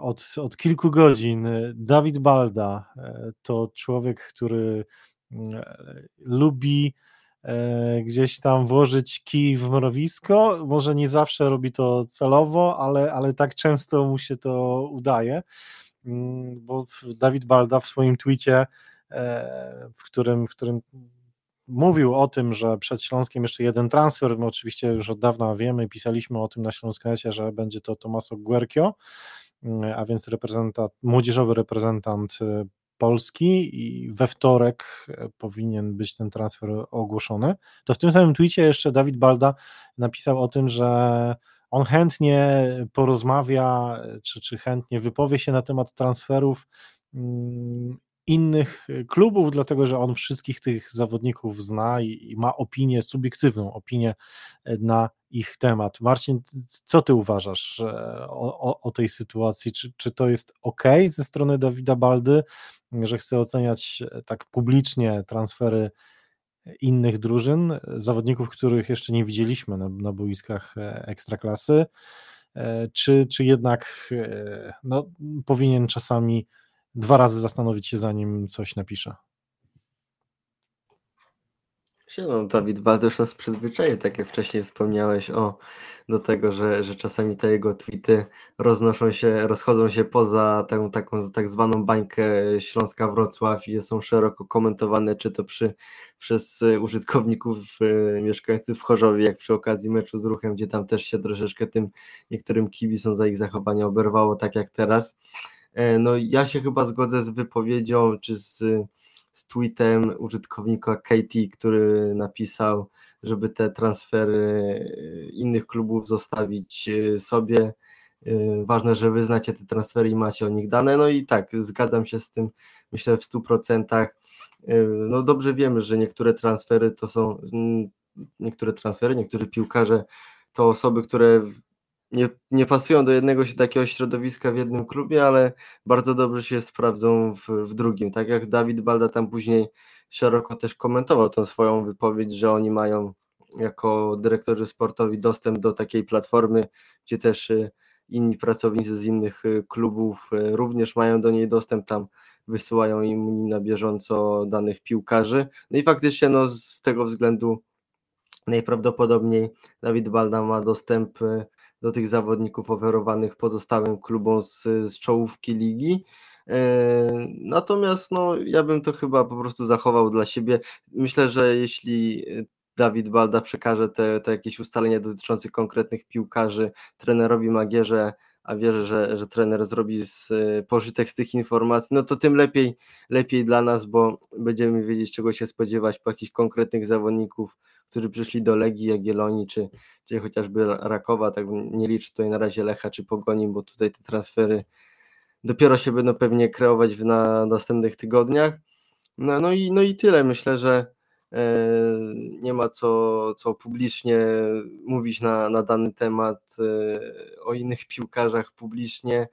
od, od kilku godzin. Dawid Balda to człowiek, który lubi E, gdzieś tam włożyć kij w mrowisko. Może nie zawsze robi to celowo, ale, ale tak często mu się to udaje. Mm, bo Dawid Balda w swoim tweetie, e, w którym, w którym mówił o tym, że przed Śląskiem jeszcze jeden transfer, my oczywiście już od dawna wiemy, pisaliśmy o tym na Śląsknecie, że będzie to Tomaso Guercio, a więc reprezentant, młodzieżowy reprezentant Polski i we wtorek powinien być ten transfer ogłoszony. To w tym samym tweetie jeszcze Dawid Balda napisał o tym, że on chętnie porozmawia, czy, czy chętnie wypowie się na temat transferów mm, innych klubów, dlatego że on wszystkich tych zawodników zna i, i ma opinię, subiektywną opinię na ich temat. Marcin, co ty uważasz o, o, o tej sytuacji? Czy, czy to jest ok ze strony Dawida Baldy, że chce oceniać tak publicznie transfery innych drużyn, zawodników, których jeszcze nie widzieliśmy na, na boiskach e, ekstraklasy, e, czy, czy jednak e, no, powinien czasami dwa razy zastanowić się, zanim coś napisze? No, Dawid też nas przyzwyczaje, tak jak wcześniej wspomniałeś, o, do tego, że, że czasami te jego tweety roznoszą się, rozchodzą się poza tę taką tak zwaną bańkę Śląska-Wrocław i są szeroko komentowane, czy to przy, przez użytkowników mieszkających w Chorzowie, jak przy okazji meczu z Ruchem, gdzie tam też się troszeczkę tym niektórym kibicom za ich zachowanie oberwało, tak jak teraz. E, no ja się chyba zgodzę z wypowiedzią, czy z z tweetem użytkownika KT, który napisał, żeby te transfery innych klubów zostawić e, sobie. E, ważne, że wy znacie te transfery i macie o nich dane. No i tak, zgadzam się z tym, myślę w 100%. E, no dobrze wiemy, że niektóre transfery to są niektóre transfery, niektórzy piłkarze to osoby, które nie, nie pasują do jednego się takiego środowiska w jednym klubie, ale bardzo dobrze się sprawdzą w, w drugim. Tak jak Dawid Balda tam później szeroko też komentował tą swoją wypowiedź, że oni mają jako dyrektorzy sportowi dostęp do takiej platformy, gdzie też y, inni pracownicy z innych y, klubów y, również mają do niej dostęp, tam wysyłają im na bieżąco danych piłkarzy. No i faktycznie no, z tego względu najprawdopodobniej Dawid Balda ma dostęp do tych zawodników oferowanych pozostałym klubom z, z czołówki ligi. E, natomiast no, ja bym to chyba po prostu zachował dla siebie. Myślę, że jeśli Dawid Balda przekaże te, te jakieś ustalenia dotyczące konkretnych piłkarzy trenerowi Magierze, a wierzę, że, że trener zrobi z, pożytek z tych informacji, no to tym lepiej, lepiej dla nas, bo będziemy wiedzieć, czego się spodziewać po jakichś konkretnych zawodników, którzy przyszli do Legii, Jagiellonii, czy, czy chociażby Rakowa, tak nie liczę tutaj na razie Lecha czy Pogoni, bo tutaj te transfery dopiero się będą pewnie kreować w na następnych tygodniach. No, no, i, no i tyle. Myślę, że e, nie ma co, co publicznie mówić na, na dany temat e, o innych piłkarzach publicznie.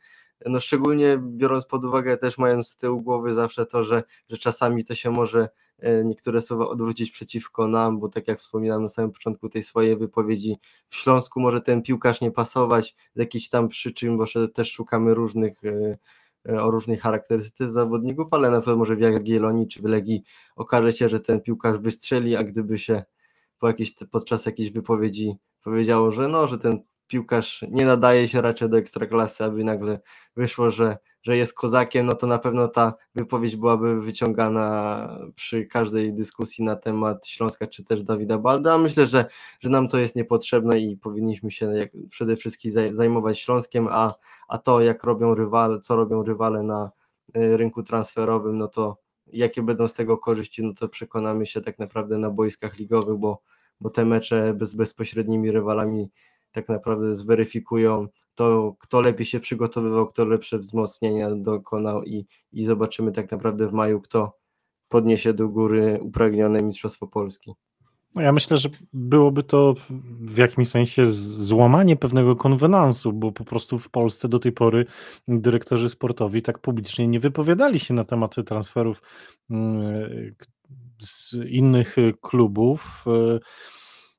No szczególnie biorąc pod uwagę też mając z tyłu głowy zawsze to, że, że czasami to się może niektóre słowa odwrócić przeciwko nam, bo tak jak wspominałem na samym początku tej swojej wypowiedzi, w Śląsku może ten piłkarz nie pasować z jakichś tam przyczyn, bo też szukamy różnych e, e, o różnych charakterystyce zawodników, ale na przykład może w Jagiellonii czy w Legii okaże się, że ten piłkarz wystrzeli, a gdyby się po jakiejś, podczas jakiejś wypowiedzi powiedziało, że no, że ten piłkarz nie nadaje się raczej do ekstraklasy, aby nagle wyszło, że, że jest kozakiem, no to na pewno ta wypowiedź byłaby wyciągana przy każdej dyskusji na temat Śląska czy też Dawida Balda. A myślę, że, że nam to jest niepotrzebne i powinniśmy się przede wszystkim zajmować Śląskiem, a, a to jak robią rywale, co robią rywale na y, rynku transferowym, no to jakie będą z tego korzyści, no to przekonamy się tak naprawdę na boiskach ligowych, bo, bo te mecze z bezpośrednimi rywalami tak naprawdę zweryfikują to, kto lepiej się przygotowywał, kto lepsze wzmocnienia dokonał i, i zobaczymy tak naprawdę w maju, kto podniesie do góry upragnione Mistrzostwo Polski. No ja myślę, że byłoby to w jakimś sensie złamanie pewnego konwenansu, bo po prostu w Polsce do tej pory dyrektorzy sportowi tak publicznie nie wypowiadali się na tematy transferów mm, z innych klubów.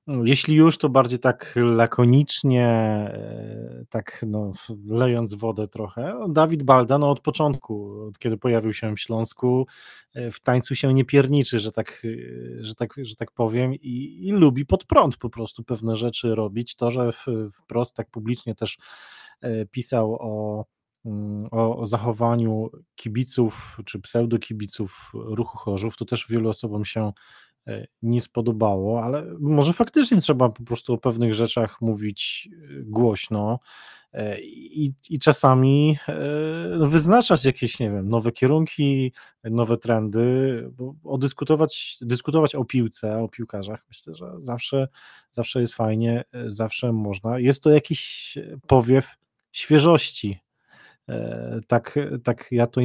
Jeśli już, to bardziej tak lakonicznie, e, tak no, lejąc wodę trochę. No, Dawid Balda no, od początku, od kiedy pojawił się w Śląsku, e, w tańcu się nie pierniczy, że tak, e, że tak, że tak powiem, i, i lubi pod prąd po prostu pewne rzeczy robić. To, że wprost tak publicznie też pisał o, mm, o, o zachowaniu kibiców czy pseudokibiców ruchu Chorzów, to też wielu osobom się nie spodobało, ale może faktycznie trzeba po prostu o pewnych rzeczach mówić głośno i, i czasami wyznaczać jakieś, nie wiem, nowe kierunki, nowe trendy, bo odyskutować, dyskutować o piłce, o piłkarzach, myślę, że zawsze, zawsze jest fajnie, zawsze można. Jest to jakiś powiew świeżości. E, tak, tak ja to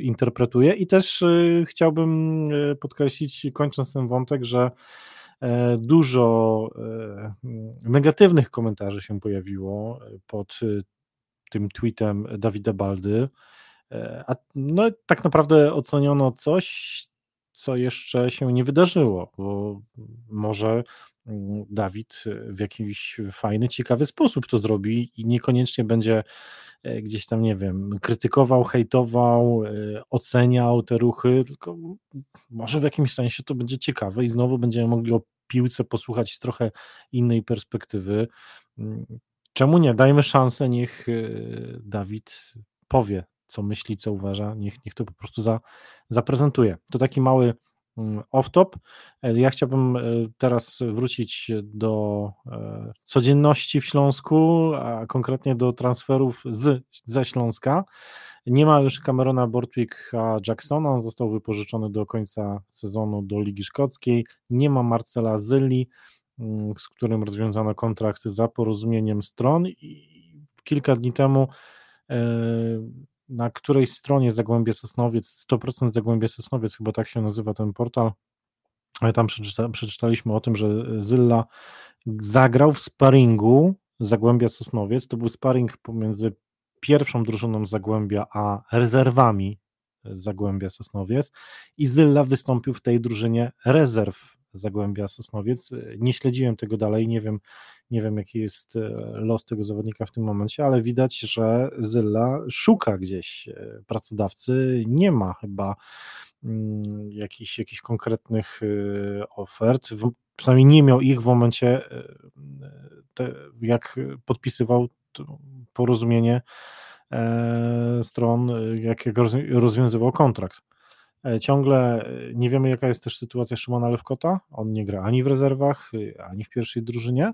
interpretuję, i też e, chciałbym e, podkreślić, kończąc ten wątek, że dużo negatywnych komentarzy się pojawiło pod tym tweetem Dawida Baldy. A no, tak naprawdę oceniono coś, co jeszcze się nie wydarzyło, bo może Dawid w jakiś fajny, ciekawy sposób to zrobi i niekoniecznie będzie e, gdzieś tam, nie wiem, krytykował, hejtował, e, oceniał te ruchy, tylko może w jakimś sensie to będzie ciekawe i znowu będziemy mogli o piłce posłuchać z trochę innej perspektywy. Czemu nie? Dajmy szansę, niech e, Dawid powie co myśli, co uważa, niech, niech to po prostu za, zaprezentuje. To taki mały off-top. E, ja chciałbym e, teraz wrócić do e, codzienności w Śląsku, a konkretnie do transferów z, ze Śląska. Nie ma już Camerona Bortwicka Jacksona, on został wypożyczony do końca sezonu do Ligi Szkockiej. Nie ma Marcela Zylli, mm, z którym rozwiązano kontrakt za porozumieniem stron i kilka dni temu na której stronie Zagłębie Sosnowiec, 100% Zagłębie Sosnowiec, chyba tak się nazywa ten portal, ale tam przeczyta, przeczytaliśmy o tym, że Zylla zagrał w sparingu Zagłębia Sosnowiec, to był sparing pomiędzy pierwszą drużyną Zagłębia a rezerwami Zagłębia Sosnowiec. I Zylla wystąpił w tej drużynie rezerw Zagłębia Sosnowiec. Nie śledziłem tego dalej, nie wiem, nie wiem jaki jest e, los tego zawodnika w tym momencie, ale widać, że Zylla szuka gdzieś e, pracodawcy, nie ma chyba mm, jakichś, jakichś konkretnych e, ofert, przynajmniej nie miał ich w momencie, jak podpisywał porozumienie stron, jak rozwiązywał kontrakt. E, ciągle e, nie wiemy, jaka jest też sytuacja Szymona Lewkota. On nie gra ani w rezerwach, y, ani w pierwszej drużynie,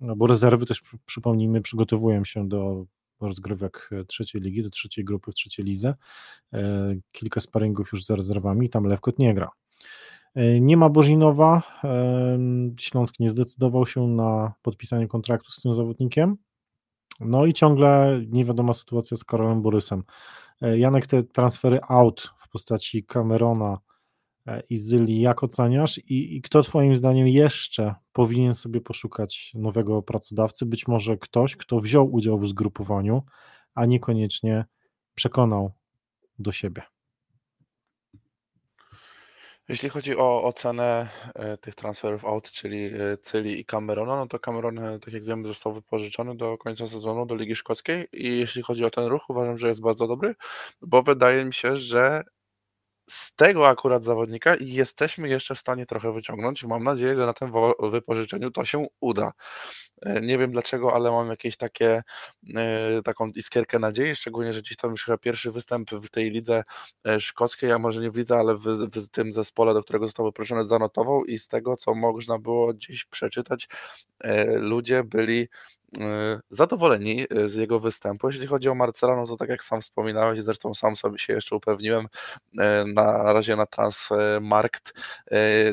no bo rezerwy też, przypomnijmy, przygotowują się do rozgrywek e, trzeciej ligi, do trzeciej grupy w trzeciej lidze. Kilka sparingów już za rezerwami, tam Lewkot nie gra. Nie ma Bożinowa. Śląsk nie zdecydował się na podpisanie kontraktu z tym zawodnikiem. No i ciągle niewiadoma sytuacja z Karolem Borysem. Janek, te transfery out postaci Camerona e, i Zyli, jak oceniasz i, i kto Twoim zdaniem jeszcze powinien sobie poszukać nowego pracodawcy? Być może ktoś, kto wziął udział w zgrupowaniu, a niekoniecznie przekonał do siebie. Jeśli chodzi o ocenę e, tych transferów out, czyli e, Cyli i Camerona, no to Cameron, tak jak wiemy, został wypożyczony do końca sezonu do Ligi Szkockiej i jeśli chodzi o ten ruch, uważam, że jest bardzo dobry, bo wydaje mi się, że z tego akurat zawodnika jesteśmy jeszcze w stanie trochę wyciągnąć. Mam nadzieję, że na tym wypożyczeniu to się uda. E, nie wiem dlaczego, ale mam jakieś takie e, taką iskierkę nadziei, szczególnie, że gdzieś tam już chyba pierwszy występ w tej lidze e, szkockiej, a może nie w lidze, ale w, w tym zespole, do którego został wyproszony, zanotował i z tego, co można było gdzieś przeczytać, ludzie byli zadowoleni z jego występu. Jeśli chodzi o Marcela, no to tak jak sam wspominałeś, zresztą sam sobie się jeszcze upewniłem, na razie na Transfermarkt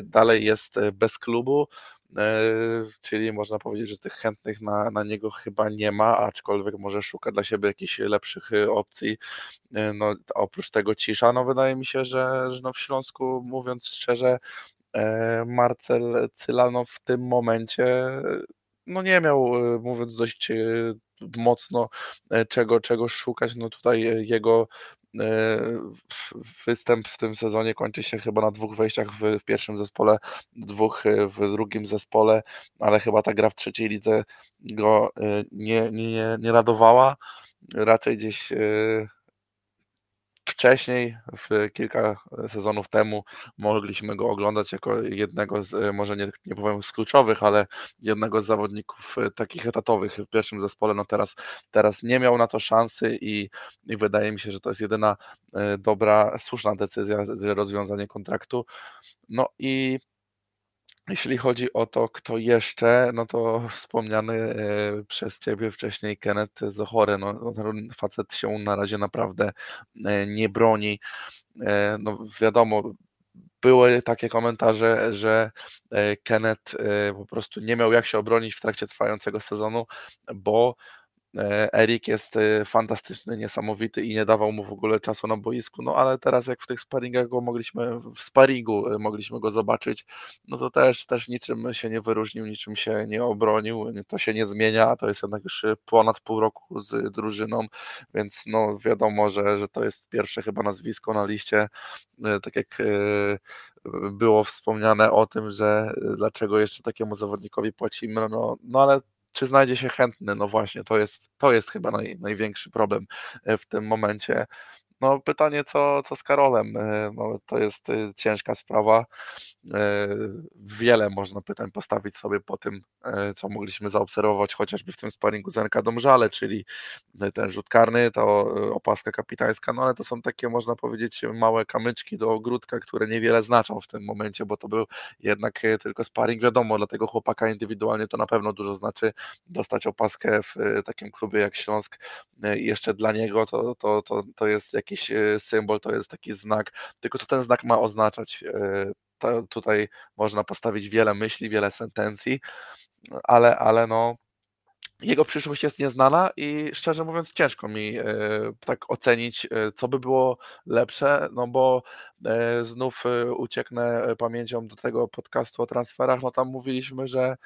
dalej jest bez klubu. Czyli można powiedzieć, że tych chętnych na, na niego chyba nie ma, aczkolwiek może szuka dla siebie jakichś lepszych opcji. No, oprócz tego cisza, no wydaje mi się, że, że no w Śląsku, mówiąc szczerze, Marcel Cylano w tym momencie no nie miał, mówiąc dość mocno czego, czego szukać. No tutaj jego E, występ w tym sezonie kończy się chyba na dwóch wejściach w, pierwszym zespole, dwóch e, w drugim zespole, ale chyba ta gra w trzeciej lidze go e, nie, nie, nie radowała. Raczej gdzieś wcześniej, w kilka sezonów temu, mogliśmy go oglądać jako jednego z, może nie, nie powiem z kluczowych, ale jednego z zawodników e, takich etatowych w pierwszym zespole. No teraz, teraz nie miał na to szansy i, i wydaje mi się, że to jest jedyna e, dobra, słuszna decyzja, rozwiązanie kontraktu. No i Jeśli chodzi o to, kto jeszcze, no to wspomniany e, przez Ciebie wcześniej Kenneth Zochore, no, no ten facet się na razie naprawdę e, nie broni. E, no wiadomo, były takie komentarze, że Kenneth po prostu nie miał jak się obronić w trakcie trwającego sezonu, bo Erik jest e, fantastyczny, niesamowity i nie dawał mu w ogóle czasu na boisku, no ale teraz jak w tych sparingach go mogliśmy, w sparingu e, mogliśmy go zobaczyć, no to też, też niczym się nie wyróżnił, niczym się nie obronił, to się nie zmienia, to jest jednak już ponad pół roku z drużyną, więc no wiadomo, że, że to jest pierwsze chyba nazwisko na liście, tak jak było wspomniane o tym, że dlaczego jeszcze takiemu zawodnikowi płacimy, no, no ale czy znajdzie się chętny? No właśnie, to jest, to jest chyba naj, największy problem e, w tym momencie. No pytanie, co, co z Karolem? E, no, to jest e, ciężka sprawa. Wiele można pytań postawić sobie po tym, co mogliśmy zaobserwować chociażby w tym sparingu z NK Domżale, czyli ten rzut karny, to opaska kapitańska, no ale to są takie, można powiedzieć, małe kamyczki do ogródka, które niewiele znaczą w tym momencie, bo to był jednak tylko sparing, wiadomo, dla tego chłopaka indywidualnie to na pewno dużo znaczy dostać opaskę w takim klubie jak Śląsk jeszcze dla niego to, to, to, to jest jakiś symbol, to jest taki znak, tylko co ten znak ma oznaczać, to tutaj można postawić wiele myśli, wiele sentencji, ale, ale no jego przyszłość jest nieznana i szczerze mówiąc ciężko mi e, tak ocenić, e, co by było lepsze, no bo e, znów ucieknę pamięcią do tego podcastu o transferach, no tam mówiliśmy, że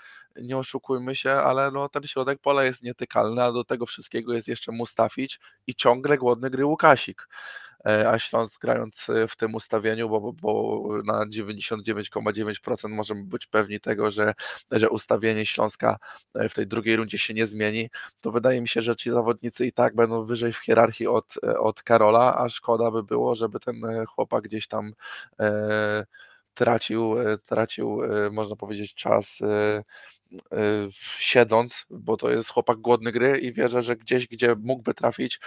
nie oszukujmy się, ale no ten środek pola jest nietykalny, a do tego wszystkiego jest jeszcze Mustafić i ciągle głodny gry Łukasik. E, a Śląsk grając e, w tym ustawieniu, bo, bo na 99,9% możemy być pewni tego, że, że ustawienie Śląska e, w tej drugiej rundzie się nie zmieni, to wydaje mi się, że ci zawodnicy i tak będą wyżej w hierarchii od, od Karola, a szkoda by było, żeby ten chłopak gdzieś tam e, tracił, tracił, można powiedzieć, czas siedząc, bo to jest chłopak głodny gry i wierzę, że gdzieś, gdzie mógłby trafić,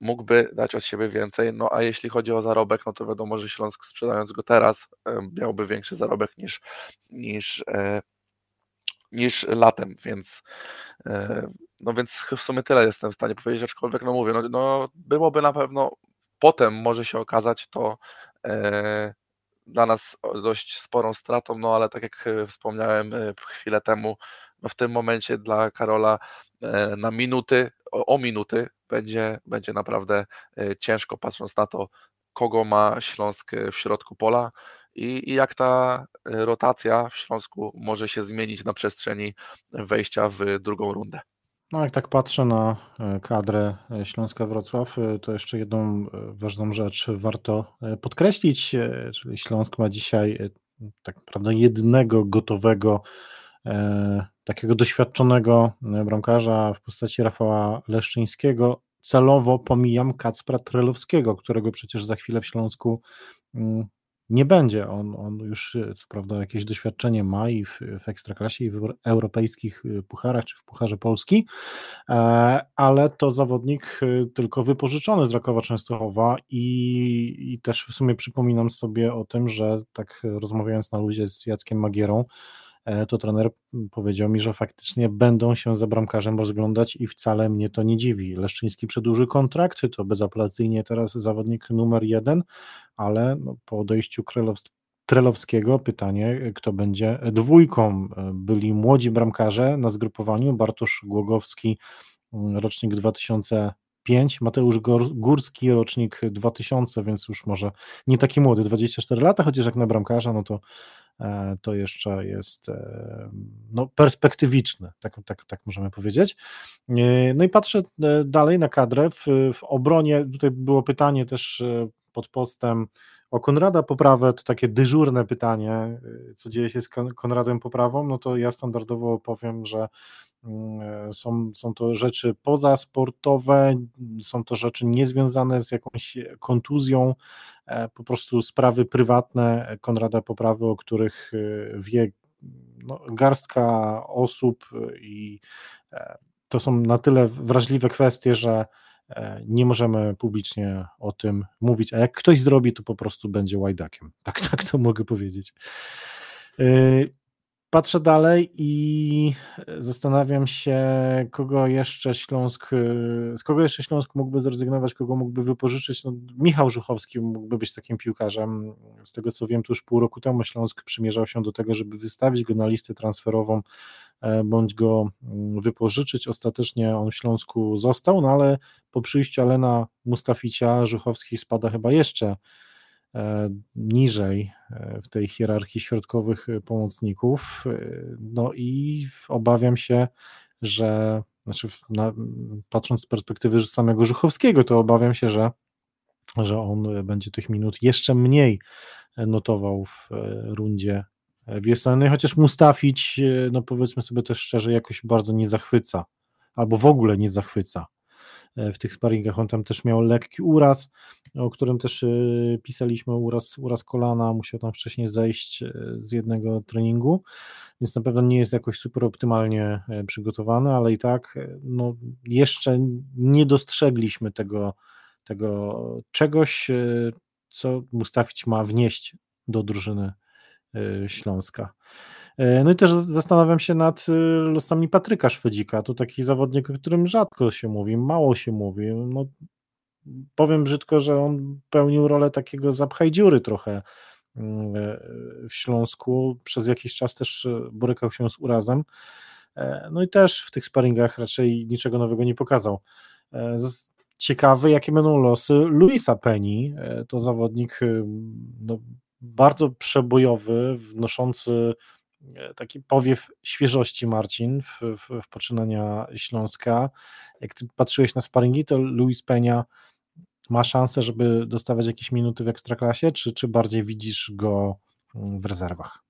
mógłby dać od siebie więcej. No a jeśli chodzi o zarobek, no to wiadomo, że Śląsk sprzedając go teraz miałby większy zarobek niż, niż, e, niż latem, więc e, no więc w sumie tyle jestem w stanie powiedzieć, aczkolwiek no mówię, no, no byłoby na pewno potem może się okazać to e, dla nas dość sporą stratą, no ale tak jak wspomniałem chwilę temu, no w tym momencie dla Karola na minuty, o, o minuty będzie, będzie naprawdę e, ciężko, patrząc na to, kogo ma Śląsk e, w środku pola i, i jak ta e, rotacja w Śląsku może się zmienić na przestrzeni wejścia w drugą rundę. No, jak tak patrzę na kadrę Śląska Wrocław, to jeszcze jedną ważną rzecz warto podkreślić, czyli Śląsk ma dzisiaj tak naprawdę jednego gotowego takiego doświadczonego e, bramkarza w postaci Rafała Leszczyńskiego. Celowo pomijam Kacpra Trelowskiego, którego przecież za chwilę w Śląsku mm, nie będzie. On, on już e, co prawda jakieś doświadczenie ma i w, w Ekstraklasie, i w europejskich e, pucharach, czy w Pucharze Polski, ale to zawodnik tylko wypożyczony z Rakowa Częstochowa i, i też w sumie przypominam sobie o tym, że tak rozmawiając na luzie z Jackiem Magierą, E, to trener powiedział mi, że faktycznie będą się za bramkarzem rozglądać i wcale mnie to nie dziwi. Leszczyński przedłuży kontrakt, to bezapelacyjnie teraz zawodnik numer jeden, ale no, po odejściu Krelowskiego pytanie, kto będzie dwójką. E, byli młodzi bramkarze na zgrupowaniu, Bartosz Głogowski, mm, rocznik 2005, Mateusz Górski, rocznik 2000, więc już może nie taki młody, 24 lata, chociaż jak na bramkarza, no to E, to jeszcze jest e, no, perspektywiczny, tak, tak, tak możemy powiedzieć. E, no i patrzę dalej na kadrę. W, w obronie, tutaj było pytanie też pod postem o Konrada Poprawę, to takie dyżurne pytanie, co dzieje się z Konradem Poprawą, no to ja standardowo powiem, że mm, są, są to rzeczy pozasportowe, są to rzeczy niezwiązane z jakąś kontuzją, E, po prostu sprawy prywatne Konrada Poprawy, o których e, wie no, garstka osób i e, to są na tyle wrażliwe kwestie, że nie możemy publicznie o tym mówić, a jak ktoś zrobi, to po prostu będzie łajdakiem. Tak, tak to mogę powiedzieć. Y, patrzę dalej i zastanawiam się, kogo jeszcze Śląsk, y, z kogo jeszcze Śląsk mógłby zrezygnować, kogo mógłby wypożyczyć. No, Michał Żuchowski mógłby być takim piłkarzem. Z tego co wiem, to już pół roku temu Śląsk przymierzał się do tego, żeby wystawić go na listę transferową e, bądź go mm, wypożyczyć. Ostatecznie on w Śląsku został, no ale po przyjściu Alena Mustaficia Żuchowski spada chyba jeszcze E, niżej e, w tej hierarchii środkowych e, pomocników. No i obawiam się, że znaczy na, patrząc z perspektywy samego Żuchowskiego, to obawiam się, że, że on będzie tych minut jeszcze mniej notował w rundzie wiosennej, chociaż Mustafić, no powiedzmy sobie też szczerze, jakoś bardzo nie zachwyca, albo w ogóle nie zachwyca. E, w tych sparingach. On tam też miał lekki uraz, o którym też e, pisaliśmy, uraz, uraz kolana, musiał tam wcześniej zejść e, z jednego treningu, więc na pewno nie jest jakoś super optymalnie przygotowany, ale i tak no, jeszcze nie dostrzegliśmy tego, tego czegoś, co Mustafić ma wnieść do drużyny Śląska. E, no i też zastanawiam się nad y, losami Patryka Szwedzika. To taki zawodnik, o którym rzadko się mówi, mało się mówi. No, powiem brzydko, że on pełnił rolę takiego zapchaj dziury trochę e, w Śląsku. Przez jakiś czas też e, borykał się z urazem. No i też w tych sparingach raczej niczego nowego nie pokazał. Ciekawy, jakie będą losy Luisa Penny. To zawodnik no, bardzo przebojowy, wnoszący E, taki powiew świeżości, Marcin, w, w, w poczynania Śląska. Jak ty patrzyłeś na sparingi, to Luis Peña ma szansę, żeby dostawać jakieś minuty w ekstraklasie, czy, czy bardziej widzisz go mm, w rezerwach?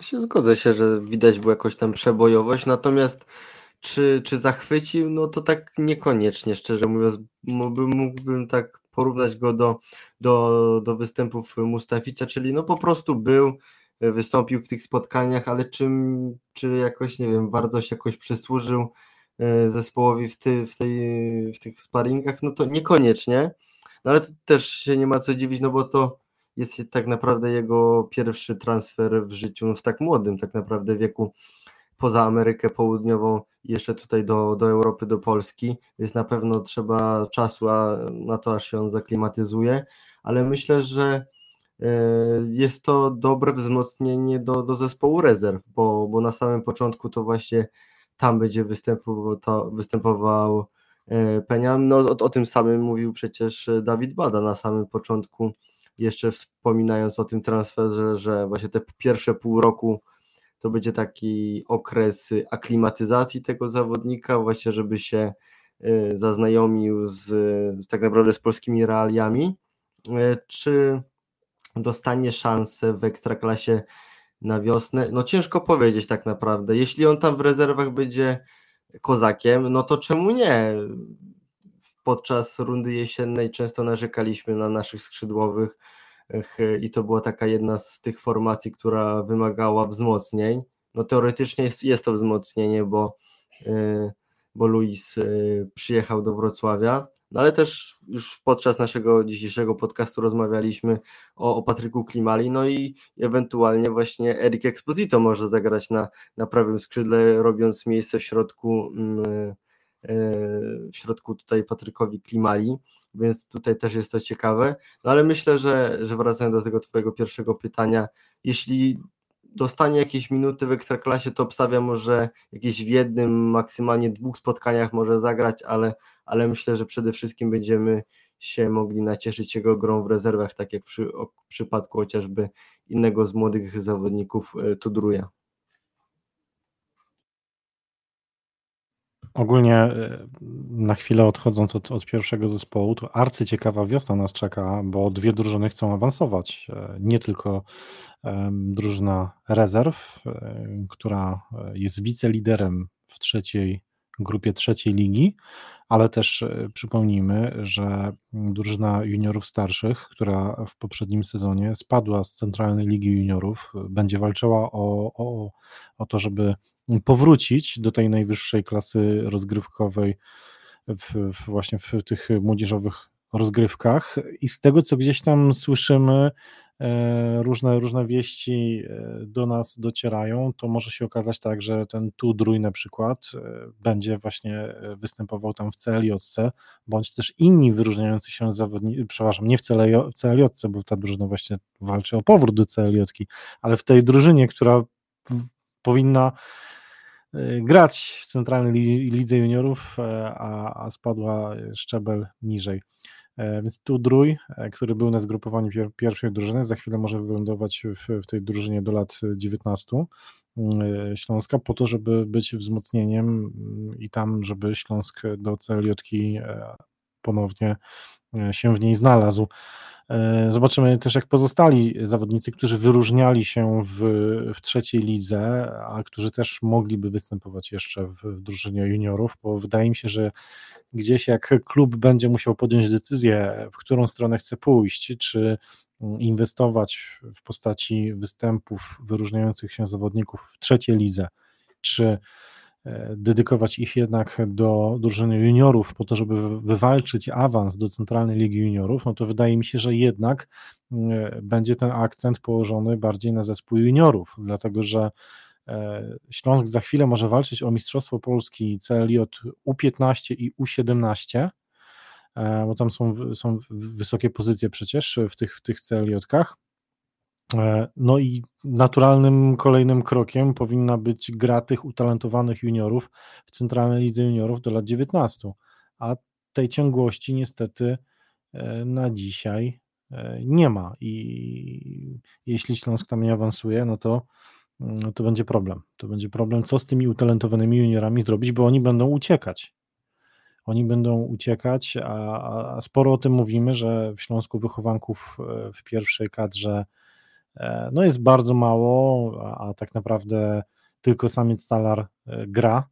Się zgodzę się, że widać było jakąś tam przebojowość, natomiast czy, czy zachwycił, no to tak niekoniecznie, szczerze mówiąc, mógłbym, mógłbym tak porównać go do, do, do występów Mustaficia, czyli no po prostu był, wystąpił w tych spotkaniach, ale czym, czy jakoś, nie wiem, wartość jakoś przysłużył e, zespołowi w, ty, w, tej, w tych sparingach, no to niekoniecznie, no ale też się nie ma co dziwić, no bo to jest tak naprawdę jego pierwszy transfer w życiu, no w tak młodym tak naprawdę wieku poza Amerykę Południową jeszcze tutaj do, do Europy, do Polski, więc na pewno trzeba czasu na to, aż się on zaklimatyzuje, ale myślę, że e, jest to dobre wzmocnienie do, do zespołu rezerw, bo, bo na samym początku to właśnie tam będzie występował, to, występował e, Penia. No, o, o tym samym mówił przecież Dawid Bada na samym początku, jeszcze wspominając o tym transferze, że właśnie te pierwsze pół roku to będzie taki okres aklimatyzacji tego zawodnika, właśnie żeby się y, zaznajomił z, z tak naprawdę z polskimi realiami. Y, czy dostanie szansę w ekstraklasie na wiosnę? No ciężko powiedzieć tak naprawdę. Jeśli on tam w rezerwach będzie kozakiem, no to czemu nie? Podczas rundy jesiennej często narzekaliśmy na naszych skrzydłowych, i to była taka jedna z tych formacji, która wymagała wzmocnień. No teoretycznie jest, jest to wzmocnienie, bo, y, bo Luis y, przyjechał do Wrocławia, no ale też już podczas naszego dzisiejszego podcastu rozmawialiśmy o, o Patryku Klimali, no i ewentualnie właśnie Eric Exposito może zagrać na, na prawym skrzydle, robiąc miejsce w środku mm, E, w środku tutaj Patrykowi Klimali, więc tutaj też jest to ciekawe. No ale myślę, że, że wracając do tego Twojego pierwszego pytania, jeśli dostanie jakieś minuty w ekstraklasie, to obstawiam, że jakieś w jednym, maksymalnie dwóch spotkaniach może zagrać, ale, ale myślę, że przede wszystkim będziemy się mogli nacieszyć jego grą w rezerwach, tak jak przy, w przypadku chociażby innego z młodych zawodników e, Tudruja. Ogólnie e, na chwilę odchodząc od, od pierwszego zespołu, to arcyciekawa wiosna nas czeka, bo dwie drużyny chcą awansować. E, nie tylko drużyna rezerw, e, która jest wiceliderem w trzeciej grupie trzeciej ligi, ale też przypomnijmy, że drużyna juniorów starszych, która w poprzednim sezonie spadła z Centralnej Ligi Juniorów, będzie walczyła o, o, o to, żeby powrócić do tej najwyższej klasy rozgrywkowej w, w właśnie w tych młodzieżowych rozgrywkach. I z tego, co gdzieś tam słyszymy, E, różne, różne wieści e, do nas docierają, to może się okazać tak, że ten Tudrój na przykład e, będzie właśnie występował tam w CLJC, bądź też inni wyróżniający się zawodnicy, przepraszam, nie w CLJC, bo ta drużyna właśnie walczy o powrót do CLJ, ale w tej drużynie, która powinna grać w centralnej lidze juniorów, a, a spadła szczebel niżej. E, więc tu Drój, e, który był na zgrupowaniu pierwszej drużyny, za chwilę może wylądować w, w tej drużynie do lat 19 mm, e, Śląska, po to, żeby być wzmocnieniem mm, i tam, żeby Śląsk do CLJ ponownie się w niej znalazł. Zobaczymy też, jak pozostali zawodnicy, którzy wyróżniali się w, w trzeciej lidze, a którzy też mogliby występować jeszcze w, w drużynie juniorów, bo wydaje mi się, że gdzieś jak klub będzie musiał podjąć decyzję, w którą stronę chce pójść, czy inwestować w postaci występów wyróżniających się zawodników w trzeciej lidze, czy e, dedykować ich jednak do drużyny juniorów po to, żeby wywalczyć awans do Centralnej Ligi Juniorów, no to wydaje mi się, że jednak e, będzie ten akcent położony bardziej na zespół juniorów, dlatego że E, Śląsk za chwilę może walczyć o Mistrzostwo Polski CLJ U15 i U17, e, bo tam są, są wysokie pozycje przecież w tych, w tych CLJ-kach. E, no i naturalnym kolejnym krokiem powinna być gra tych utalentowanych juniorów w Centralnej Lidze Juniorów do lat 19, a tej ciągłości niestety na dzisiaj nie ma i jeśli Śląsk tam nie awansuje, no to no to będzie problem. To będzie problem, co z tymi utalentowanymi juniorami zrobić, bo oni będą uciekać. Oni będą uciekać, a, a sporo o tym mówimy, że w Śląsku wychowanków e, w pierwszej kadrze e, no jest bardzo mało, a, tak naprawdę tylko samiec Stalar e, gra.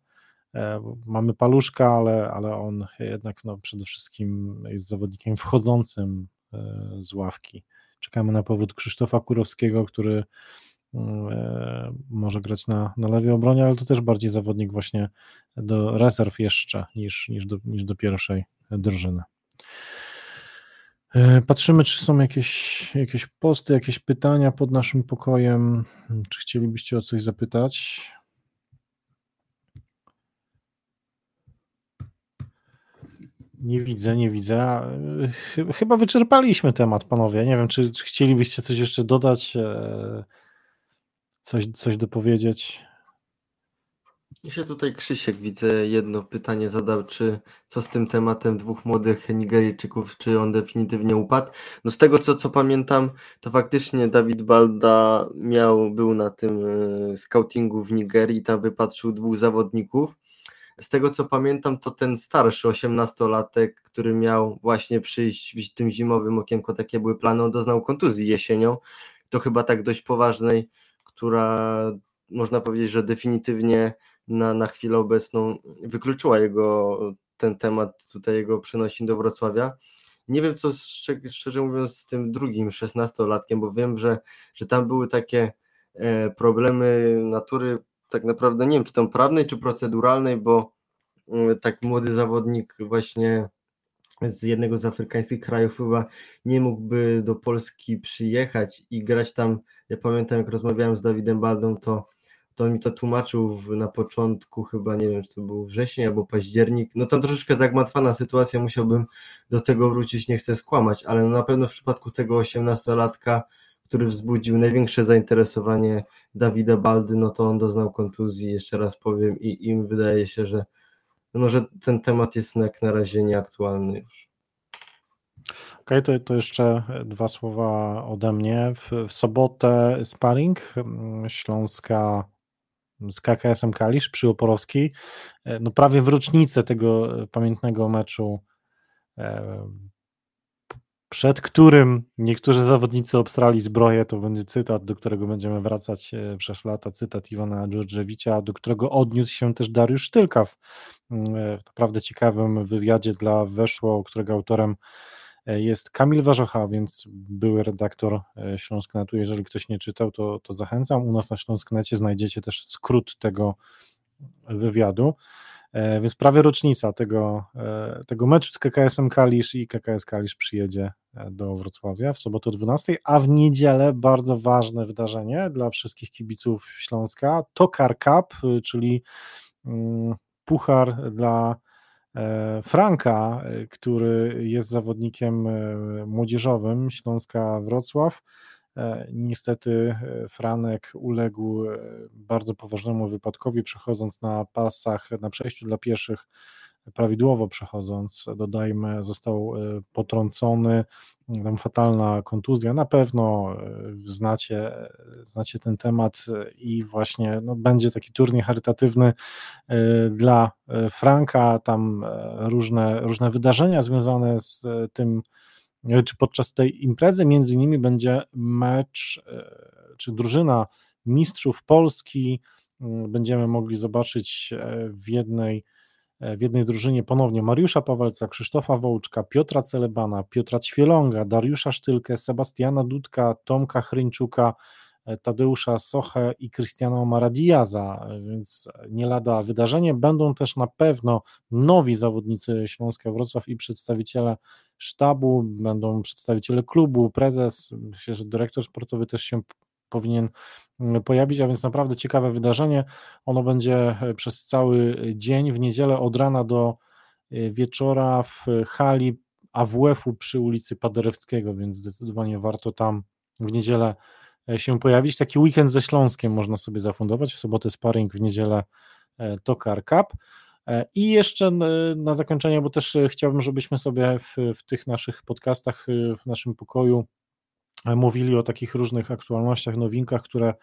Mamy paluszka, ale, ale on jednak no, przede wszystkim jest zawodnikiem wchodzącym z ławki. Czekamy na powód Krzysztofa Kurowskiego, który E, może grać na, na lewej obronie, ale to też bardziej zawodnik właśnie do rezerw jeszcze niż, niż, do, niż do pierwszej drużyny. E, patrzymy, czy są jakieś, jakieś posty, jakieś pytania pod naszym pokojem. Czy chcielibyście o coś zapytać? Nie widzę, nie widzę. Chyba wyczerpaliśmy temat, panowie. Nie wiem, czy, czy chcielibyście coś jeszcze dodać. E, coś, coś dopowiedzieć? Jeszcze tutaj Krzysiek widzę jedno pytanie zadał, czy co z tym tematem dwóch młodych Nigeryjczyków, czy on definitywnie upadł? No z tego co, co pamiętam, to faktycznie Dawid Balda miał, był na tym y, scoutingu w Nigerii tam wypatrzył dwóch zawodników. Z tego co pamiętam, to ten starszy 18-latek, który miał właśnie przyjść w tym zimowym okienku, takie były plany, on doznał kontuzji jesienią. To chyba tak dość poważnej która można powiedzieć, że definitywnie na, na chwilę obecną wykluczyła jego ten temat, tutaj jego przenosi do Wrocławia. Nie wiem, co szczerze mówiąc z tym drugim 16-latkiem, bo wiem, że, że tam były takie e, problemy natury tak naprawdę, nie wiem, czy tam prawnej, czy proceduralnej, bo e, tak młody zawodnik właśnie z jednego z afrykańskich krajów chyba nie mógłby do Polski przyjechać i grać tam. Ja pamiętam, jak rozmawiałem z Dawidem Baldą, to, to on mi to tłumaczył w, na początku, chyba nie wiem, czy to był wrzesień albo październik. No tam troszeczkę zagmatwana sytuacja, musiałbym do tego wrócić, nie chcę skłamać, ale no na pewno w przypadku tego 18-latka, który wzbudził największe zainteresowanie Dawida Baldy, no to on doznał kontuzji, jeszcze raz powiem, i im wydaje się, że no że ten temat jest jak na razie nieaktualny już. Okej, okay, to, to jeszcze dwa słowa ode mnie. W, w sobotę sparring mm, Śląska z KKS-em Kalisz przy Oporowskiej. E, no prawie w rocznicę tego pamiętnego meczu e, przed którym niektórzy zawodnicy obstrali zbroję, to będzie cytat, do którego będziemy wracać e, przez lata, cytat Iwana Dżordżewicza, do którego odniósł się też Dariusz Tylka w mm, e, naprawdę ciekawym wywiadzie dla Weszło, którego autorem e, jest Kamil Warzocha, więc były redaktor Śląsknetu. Jeżeli ktoś nie czytał, to, to zachęcam. U nas na Śląsknecie znajdziecie też skrót tego wywiadu. E, więc prawie rocznica tego, e, tego meczu z KKS-em Kalisz i KKS Kalisz przyjedzie e, do Wrocławia w sobotę o 12, a w niedzielę bardzo ważne wydarzenie dla wszystkich kibiców Śląska, Tokar Cup, czyli mm, puchar dla Franka, który jest zawodnikiem młodzieżowym Śląska Wrocław. Niestety Franek uległ bardzo poważnemu wypadkowi, przechodząc na pasach, na przejściu dla pieszych, prawidłowo przechodząc, dodajmy, został potrącony, tam fatalna kontuzja, na pewno znacie, znacie ten temat i właśnie no, będzie taki turniej charytatywny dla Franka, tam różne, różne wydarzenia związane z tym czy podczas tej imprezy między innymi będzie mecz, e, czy drużyna mistrzów Polski, mm, będziemy mogli zobaczyć e, w jednej, e, w jednej drużynie ponownie Mariusza Pawelca, Krzysztofa Wołczka, Piotra Celebana, Piotra Ćwielonga, Dariusza Sztylkę, Sebastiana Dudka, Tomka Chryńczuka, Tadeusza Sochę i Cristiano Maradiaza, więc nie lada wydarzenie. Będą też na pewno nowi zawodnicy Śląska Wrocław i przedstawiciele sztabu, będą przedstawiciele klubu, prezes, myślę, że dyrektor sportowy też się powinien mm, pojawić, a więc naprawdę ciekawe wydarzenie. Ono będzie przez cały dzień, w niedzielę od rana do e, wieczora w hali AWF-u przy ulicy Paderewskiego, więc zdecydowanie warto tam w niedzielę e, się pojawić. Taki weekend ze Śląskiem można sobie zafundować, w sobotę sparring, w niedzielę e, Tokar Cup. E, I jeszcze na zakończenie, bo też e, chciałbym, żebyśmy sobie w, w tych naszych podcastach, e, w naszym pokoju mówili o takich różnych aktualnościach, nowinkach, które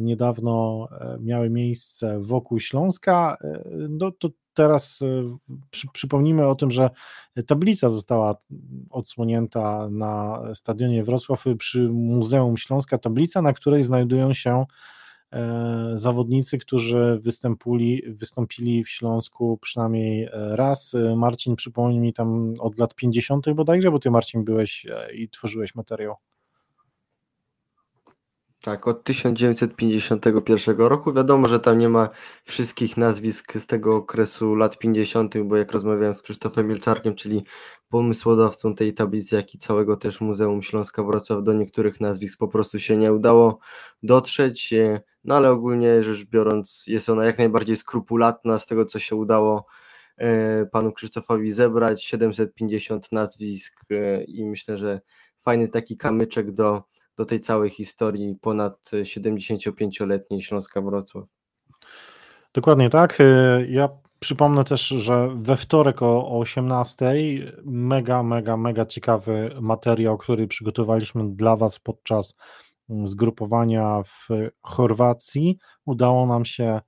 niedawno miały miejsce wokół Śląska. No to teraz przy, przypomnimy o tym, że tablica została odsłonięta na stadionie Wrocław przy Muzeum Śląska, tablica, na której znajdują się E, zawodnicy, którzy występuli, wystąpili w Śląsku przynajmniej e, raz. E, Marcin, przypomnij mi tam od lat 50. bodajże, bo ty Marcin byłeś i tworzyłeś materiał. Tak, od 1951 roku. Wiadomo, że tam nie ma wszystkich nazwisk z tego okresu lat 50., bo jak rozmawiałem z Krzysztofem Milczarkiem, czyli pomysłodawcą tej tablicy, jak i całego też Muzeum Śląska Wrocław, do niektórych nazwisk po prostu się nie udało dotrzeć. No ale ogólnie rzecz biorąc, jest ona jak najbardziej skrupulatna z tego, co się udało e, panu Krzysztofowi zebrać. 750 nazwisk e, i myślę, że fajny taki kamyczek do do tej całej historii ponad 75-letniej Śląska Wrocław. Dokładnie tak. Y, ja przypomnę też, że we wtorek o 18 mega, mega, mega ciekawy materiał, który przygotowaliśmy dla Was podczas mm, zgrupowania w Chorwacji. Udało nam się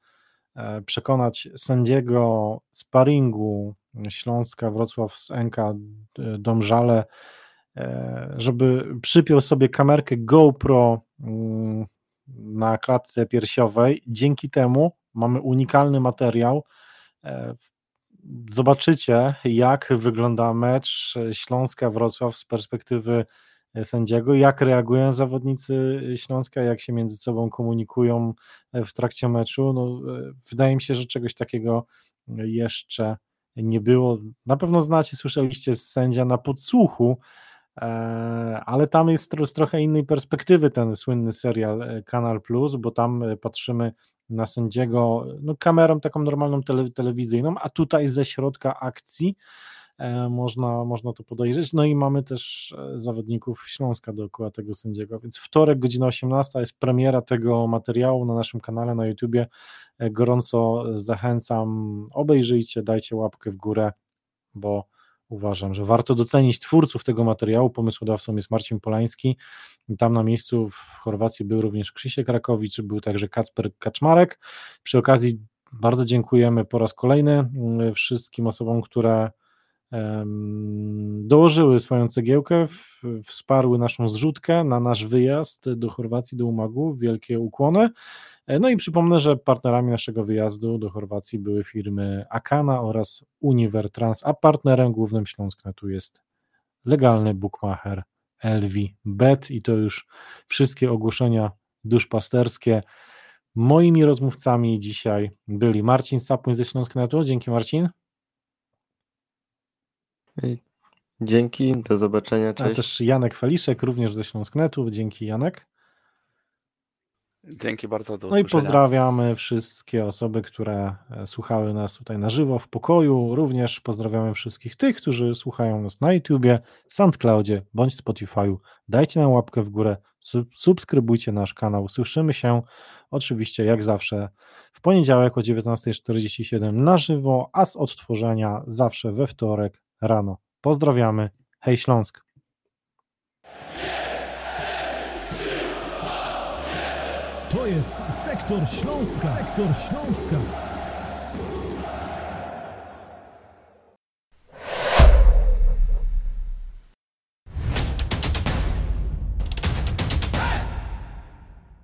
e, przekonać sędziego sparingu Śląska Wrocław z NK Domżale E, żeby przypiął sobie kamerkę GoPro mm, na klatce piersiowej. Dzięki temu mamy unikalny materiał. E, zobaczycie, jak wygląda mecz Śląska Wrocław z perspektywy sędziego, jak reagują zawodnicy Śląska, jak się między sobą komunikują w trakcie meczu. No, wydaje mi się, że czegoś takiego jeszcze nie było. Na pewno znacie, słyszeliście z sędzia na podsłuchu, E, ale tam jest z trochę innej perspektywy ten słynny serial e, Kanal Plus, bo tam e, patrzymy na sędziego no, kamerą taką normalną tele, telewizyjną, a tutaj ze środka akcji można, można to podejrzeć. No i mamy też zawodników Śląska dookoła tego sędziego, więc wtorek, godzina 18 jest premiera tego materiału na naszym kanale na YouTubie. Gorąco zachęcam, obejrzyjcie, dajcie łapkę w górę, bo uważam, że warto docenić twórców tego materiału. Pomysłodawcą jest Marcin Polański. Tam na miejscu w Chorwacji był również Krzysiek Rakowicz, był także Kacper Kaczmarek. Przy okazji bardzo dziękujemy po raz kolejny mm, wszystkim osobom, które dołożyły swoją cegiełkę, wsparły naszą zrzutkę na nasz wyjazd do Chorwacji, do Umagu. Wielkie ukłony. E, no i przypomnę, że partnerami naszego wyjazdu do Chorwacji były firmy Akana oraz Univertrans, a partnerem głównym Śląsknetu jest legalny bookmacher LV Bet i to już wszystkie ogłoszenia duszpasterskie. Moimi rozmówcami dzisiaj byli Marcin Sapuń ze Śląsknetu. Dzięki Marcin. Dzięki, do zobaczenia, A cześć. też Janek Feliszek, również ze Śląsknetu. Dzięki Janek. Dzięki bardzo, do No i pozdrawiamy wszystkie osoby, które e, słuchały nas tutaj na żywo w pokoju. Również pozdrawiamy wszystkich tych, którzy słuchają nas na YouTubie, SoundCloudzie bądź Spotify'u. Dajcie nam łapkę w górę, sub- subskrybujcie nasz kanał. Słyszymy się oczywiście jak zawsze w poniedziałek o 19.47 na żywo, a z odtworzenia zawsze we wtorek rano. Pozdrawiamy. Hej Śląsk. To jest Sektor Śląska. Sektor Śląska.